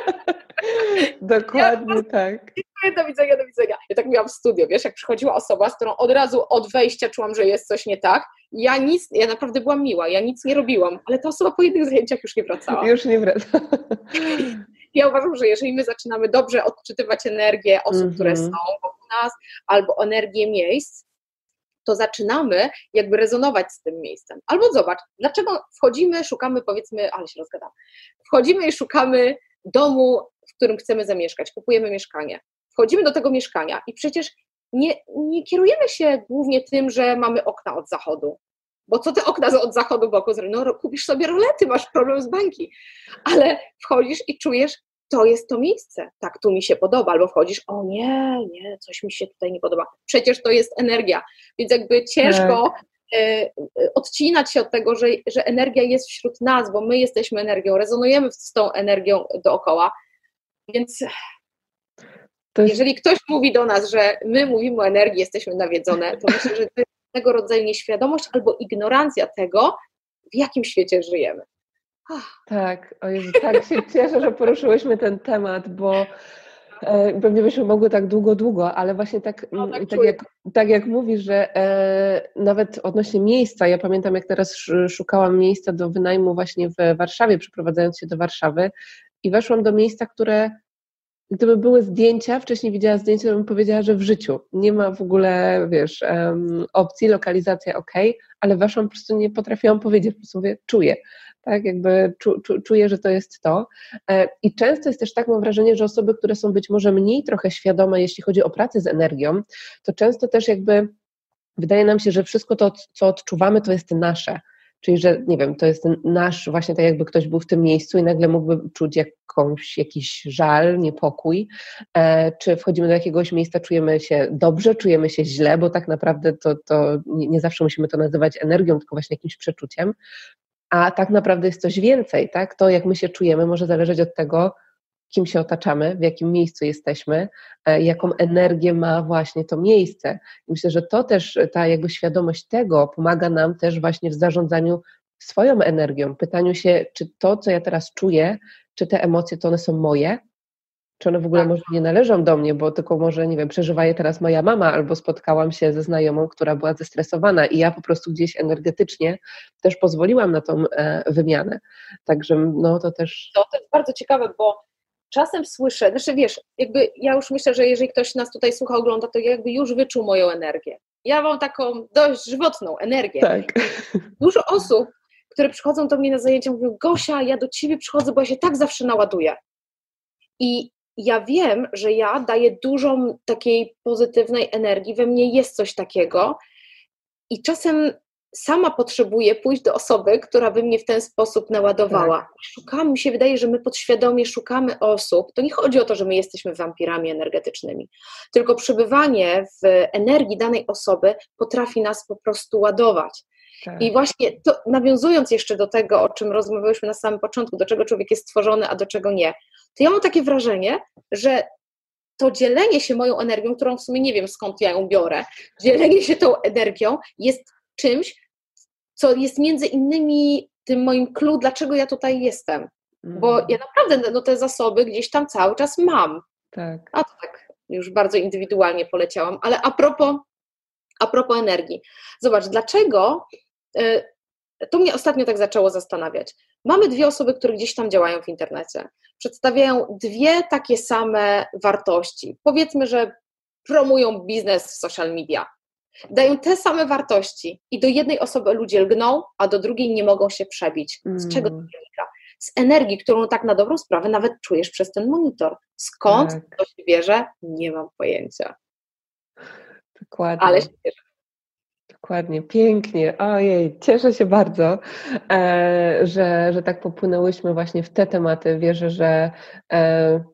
Dokładnie ja, tak. Do widzenia, do widzenia. Ja tak miałam w studio, wiesz, jak przychodziła osoba, z którą od razu od wejścia czułam, że jest coś nie tak, ja nic, ja naprawdę byłam miła, ja nic nie robiłam, ale ta osoba po jednych zajęciach już nie wracała. Już nie wraca. Ja uważam, że jeżeli my zaczynamy dobrze odczytywać energię osób, mm -hmm. które są wokół nas, albo energię miejsc, to zaczynamy jakby rezonować z tym miejscem. Albo zobacz, dlaczego wchodzimy, szukamy, powiedzmy, ale się rozgadam, wchodzimy i szukamy domu, w którym chcemy zamieszkać, kupujemy mieszkanie. Wchodzimy do tego mieszkania i przecież nie, nie kierujemy się głównie tym, że mamy okna od zachodu. Bo co te okna od zachodu boku? No, kupisz sobie rolety, masz problem z bańki. Ale wchodzisz i czujesz, to jest to miejsce, tak, tu mi się podoba, albo wchodzisz, o nie, nie, coś mi się tutaj nie podoba. Przecież to jest energia, więc jakby ciężko tak. e, odcinać się od tego, że, że energia jest wśród nas, bo my jesteśmy energią, rezonujemy z tą energią dookoła, więc jest... jeżeli ktoś mówi do nas, że my mówimy o energii, jesteśmy nawiedzone, to myślę, że to jest tego rodzaju nieświadomość albo ignorancja tego, w jakim świecie żyjemy. Tak, o Jezu, tak się cieszę, że poruszyłyśmy ten temat, bo e, pewnie byśmy mogły tak długo, długo, ale właśnie tak, no, tak, tak, jak, tak jak mówisz, że e, nawet odnośnie miejsca, ja pamiętam jak teraz szukałam miejsca do wynajmu właśnie w Warszawie, przeprowadzając się do Warszawy i weszłam do miejsca, które gdyby były zdjęcia, wcześniej widziała zdjęcia, to bym powiedziała, że w życiu. Nie ma w ogóle, wiesz, um, opcji, lokalizacja ok, ale weszłam, po prostu nie potrafiłam powiedzieć, po prostu mówię, czuję, tak, jakby czu, czu, czuję, że to jest to. E, I często jest też tak, mam wrażenie, że osoby, które są być może mniej trochę świadome, jeśli chodzi o pracę z energią, to często też jakby wydaje nam się, że wszystko to, co odczuwamy, to jest nasze. Czyli, że nie wiem, to jest nasz, właśnie tak jakby ktoś był w tym miejscu i nagle mógłby czuć jakąś, jakiś żal, niepokój, e, czy wchodzimy do jakiegoś miejsca, czujemy się dobrze, czujemy się źle, bo tak naprawdę to, to nie, nie zawsze musimy to nazywać energią, tylko właśnie jakimś przeczuciem, a tak naprawdę jest coś więcej, tak? To, jak my się czujemy, może zależeć od tego, kim się otaczamy, w jakim miejscu jesteśmy, e, jaką energię ma właśnie to miejsce. I myślę, że to też, ta jakby świadomość tego pomaga nam też właśnie w zarządzaniu swoją energią, pytaniu się, czy to, co ja teraz czuję, czy te emocje, to one są moje, czy one w ogóle tak. może nie należą do mnie, bo tylko może, nie wiem, przeżywa je teraz moja mama, albo spotkałam się ze znajomą, która była zestresowana i ja po prostu gdzieś energetycznie też pozwoliłam na tą e, wymianę. Także no to też... To, to jest bardzo ciekawe, bo czasem słyszę, znaczy wiesz, jakby ja już myślę, że jeżeli ktoś nas tutaj słucha, ogląda, to jakby już wyczuł moją energię. Ja mam taką dość żywotną energię. Tak. Dużo osób, które przychodzą do mnie na zajęcia, mówią, Gosia, ja do ciebie przychodzę, bo ja się tak zawsze naładuję. I ja wiem, że ja daję dużo takiej pozytywnej energii, we mnie jest coś takiego i czasem sama potrzebuję pójść do osoby, która by mnie w ten sposób naładowała. Tak. Szukamy, mi się wydaje, że my podświadomie szukamy osób. To nie chodzi o to, że my jesteśmy wampirami energetycznymi, tylko przebywanie w energii danej osoby potrafi nas po prostu ładować. Tak. I właśnie to, nawiązując jeszcze do tego, o czym rozmawialiśmy na samym początku, do czego człowiek jest stworzony, a do czego nie, to ja mam takie wrażenie, że to dzielenie się moją energią, którą w sumie nie wiem skąd ja ją biorę, dzielenie się tą energią jest czymś, co jest między innymi tym moim clue, dlaczego ja tutaj jestem. Bo mhm. ja naprawdę no, te zasoby gdzieś tam cały czas mam. Tak. A to tak już bardzo indywidualnie poleciałam. Ale a propos, a propos energii. Zobacz, dlaczego to mnie ostatnio tak zaczęło zastanawiać. Mamy dwie osoby, które gdzieś tam działają w internecie. Przedstawiają dwie takie same wartości. Powiedzmy, że promują biznes w social media dają te same wartości i do jednej osoby ludzie lgną, a do drugiej nie mogą się przebić. Z mm. czego to wynika? Z energii, którą tak na dobrą sprawę nawet czujesz przez ten monitor. Skąd tak. to się bierze? Nie mam pojęcia. Dokładnie. Ale się bierze. Dokładnie, pięknie. Ojej, cieszę się bardzo, e, że, że tak popłynęłyśmy właśnie w te tematy. Wierzę, że e,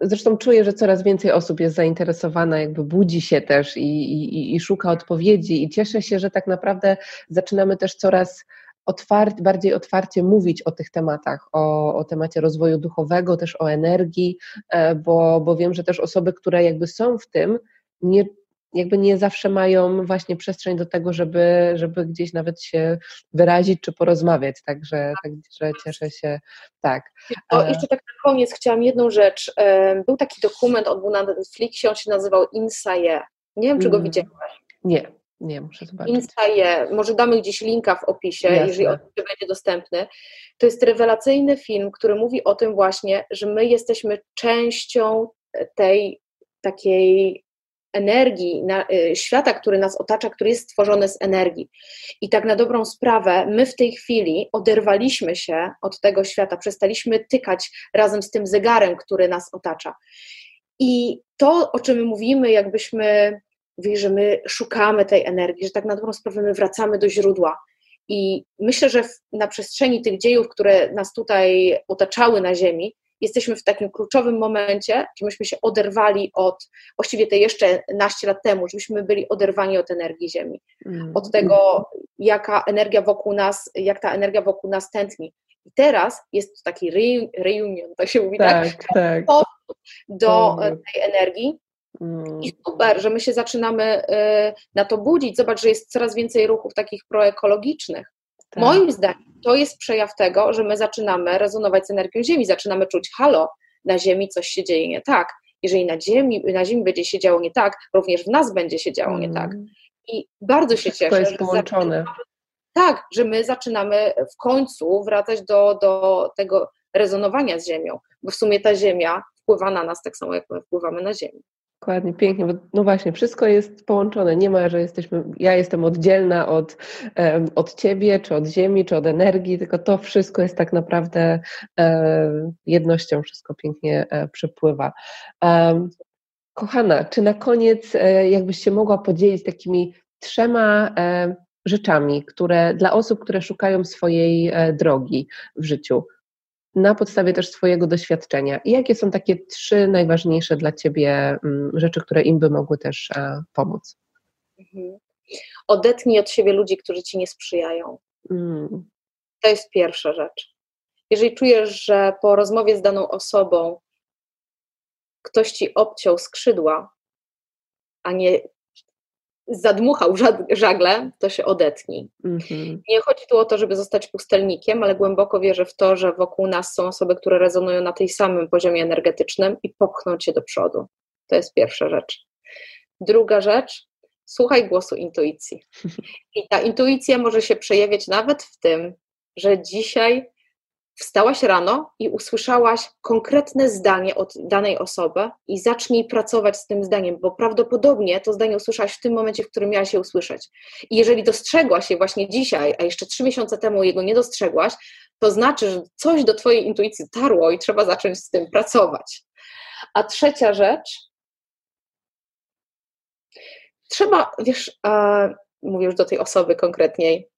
Zresztą czuję, że coraz więcej osób jest zainteresowana, jakby budzi się też i, i, i szuka odpowiedzi, i cieszę się, że tak naprawdę zaczynamy też coraz otwart, bardziej otwarcie mówić o tych tematach, o, o temacie rozwoju duchowego, też o energii, e, bo, bo wiem, że też osoby, które jakby są w tym, nie jakby nie zawsze mają właśnie przestrzeń do tego, żeby, żeby gdzieś nawet się wyrazić czy porozmawiać, także, także cieszę się, tak. O, jeszcze tak na koniec chciałam jedną rzecz. Był taki dokument, on był na Netflixie, on się nazywał Insaye. Nie wiem, czy go mm. widziałaś. Nie, nie, muszę zobaczyć. Insaye, może damy gdzieś linka w opisie, Jasne. jeżeli on będzie dostępny. To jest rewelacyjny film, który mówi o tym właśnie, że my jesteśmy częścią tej takiej energii, na, y, świata, który nas otacza, który jest stworzony z energii. I tak na dobrą sprawę, my w tej chwili oderwaliśmy się od tego świata, przestaliśmy tykać razem z tym zegarem, który nas otacza. I to, o czym mówimy, jakbyśmy mówili, że my szukamy tej energii, że tak na dobrą sprawę my wracamy do źródła. I myślę, że w, na przestrzeni tych dziejów, które nas tutaj otaczały na Ziemi, jesteśmy w takim kluczowym momencie, gdzie myśmy się oderwali od, właściwie te jeszcze naście lat temu, żebyśmy byli oderwani od energii Ziemi, mm. od tego, jaka energia wokół nas, jak ta energia wokół nas tętni. I teraz jest taki reunion, to się mówi, tak? Tak, tak. Do tej energii. Mm. I super, że my się zaczynamy y, na to budzić. Zobacz, że jest coraz więcej ruchów takich proekologicznych. Tak. Moim zdaniem to jest przejaw tego, że my zaczynamy rezonować z energią Ziemi, zaczynamy czuć halo, na Ziemi coś się dzieje nie tak. Jeżeli na Ziemi, na ziemi będzie się działo nie tak, również w nas będzie się działo nie tak. Mm. I bardzo się Wszystko cieszę, jest połączone. tak, że my zaczynamy w końcu wracać do, do tego rezonowania z Ziemią, bo w sumie ta Ziemia wpływa na nas tak samo, jak my wpływamy na Ziemię. Dokładnie, pięknie, bo no właśnie, wszystko jest połączone. Nie ma, że jesteśmy, ja jestem oddzielna od, od ciebie, czy od ziemi, czy od energii, tylko to wszystko jest tak naprawdę jednością, wszystko pięknie um, przepływa. kochana, czy na koniec e, jakbyś się mogła podzielić takimi trzema rzeczami, które dla osób, które szukają swojej e, drogi w życiu, na podstawie też swojego doświadczenia. I jakie są takie trzy najważniejsze dla Ciebie mm, rzeczy, które im by mogły też e, pomóc? Mhm. Odetnij od siebie ludzi, którzy Ci nie sprzyjają. Mm. To jest pierwsza rzecz. Jeżeli czujesz, że po rozmowie z daną osobą ktoś Ci obciął skrzydła, a nie zadmuchał żagle, to się odetnij. Mm-hmm. Nie chodzi tu o to, żeby zostać pustelnikiem, ale głęboko wierzę w to, że wokół nas są osoby, które rezonują na tej samym poziomie energetycznym i popchną cię do przodu. To jest pierwsza rzecz. Druga rzecz, słuchaj głosu intuicji. I ta intuicja może się przejawiać nawet w tym, że dzisiaj wstałaś rano i usłyszałaś konkretne zdanie od danej osoby i zacznij pracować z tym zdaniem, bo prawdopodobnie to zdanie usłyszałaś w tym momencie, w którym miałaś je usłyszeć. I jeżeli dostrzegłaś je właśnie dzisiaj, a jeszcze trzy miesiące temu jego nie dostrzegłaś, to znaczy, że coś do Twojej intuicji tarło i trzeba zacząć z tym pracować. A trzecia rzecz, trzeba, wiesz, e, mówię już do tej osoby konkretniej,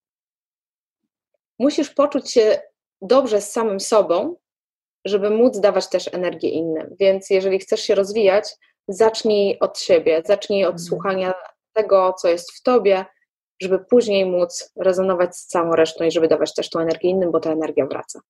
musisz poczuć się dobrze z samym sobą, żeby móc dawać też energię innym. Więc jeżeli chcesz się rozwijać, zacznij od siebie, zacznij od mhm. słuchania tego, co jest w tobie, żeby później móc rezonować z całą resztą i żeby dawać też tą energię innym, bo ta energia wraca.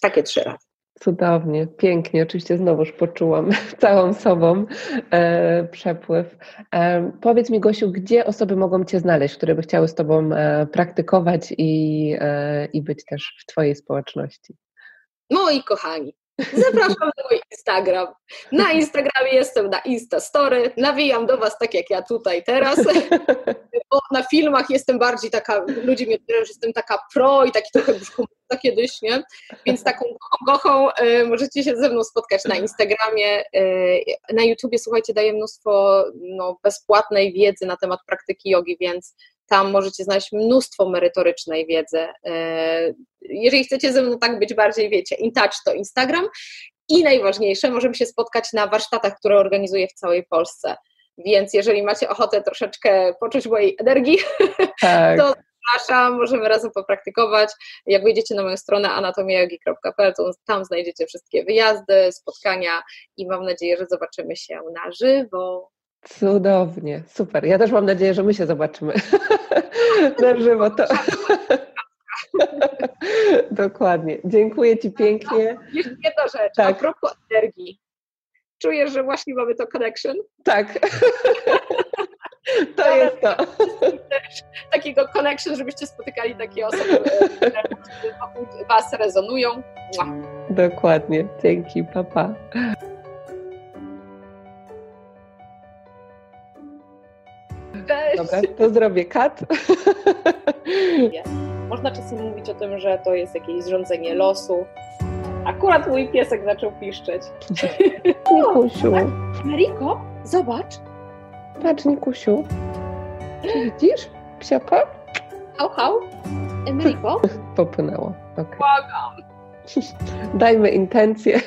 Takie trzy razy. Cudownie, pięknie. Oczywiście znowuż poczułam całą sobą e, przepływ. E, powiedz mi, Gosiu, gdzie osoby mogą Cię znaleźć, które by chciały z Tobą e, praktykować i, e, i być też w Twojej społeczności? Moi kochani, Zapraszam na mój Instagram. Na Instagramie jestem na Instastory. Nawijam do Was tak jak ja tutaj teraz. Bo na filmach jestem bardziej taka, ludzie mnie że jestem taka pro i taki trochę brzuchomówca kiedyś, nie? Więc taką gochą y, możecie się ze mną spotkać na Instagramie. Y, na YouTubie, słuchajcie, daję mnóstwo no, bezpłatnej wiedzy na temat praktyki jogi, więc tam możecie znaleźć mnóstwo merytorycznej wiedzy. E, jeżeli chcecie ze mną tak być bardziej, wiecie, in touch to Instagram. I najważniejsze, możemy się spotkać na warsztatach, które organizuję w całej Polsce. Więc jeżeli macie ochotę troszeczkę poczuć mojej energii, tak. to zapraszam, możemy razem popraktykować. Jak wejdziecie na moją stronę anatomiajogi.pl, to tam znajdziecie wszystkie wyjazdy, spotkania i mam nadzieję, że zobaczymy się na żywo. Cudownie, super. Ja też mam nadzieję, że my się zobaczymy na żywo. To... Dokładnie. Dziękuję Ci pięknie. Jeszcze jedna rzecz, tak. a propos energii. Czujesz, że właśnie mamy to connection? Tak. To jest to. Takiego connection, żebyście spotykali takie osoby, które Was rezonują. Dokładnie. Dzięki, papa. Cześć. Dobra, to zrobię kat. Można czasem mówić o tym, że to jest jakieś zrządzenie losu. Akurat mój piesek zaczął piszczeć. Nikusiu. Mariko, zobacz. Patrz, Nikusiu. Widzisz? Psiaka? Hał, hał. Mariko? Popłynęło. Okay. Błagam. Dajmy intencję.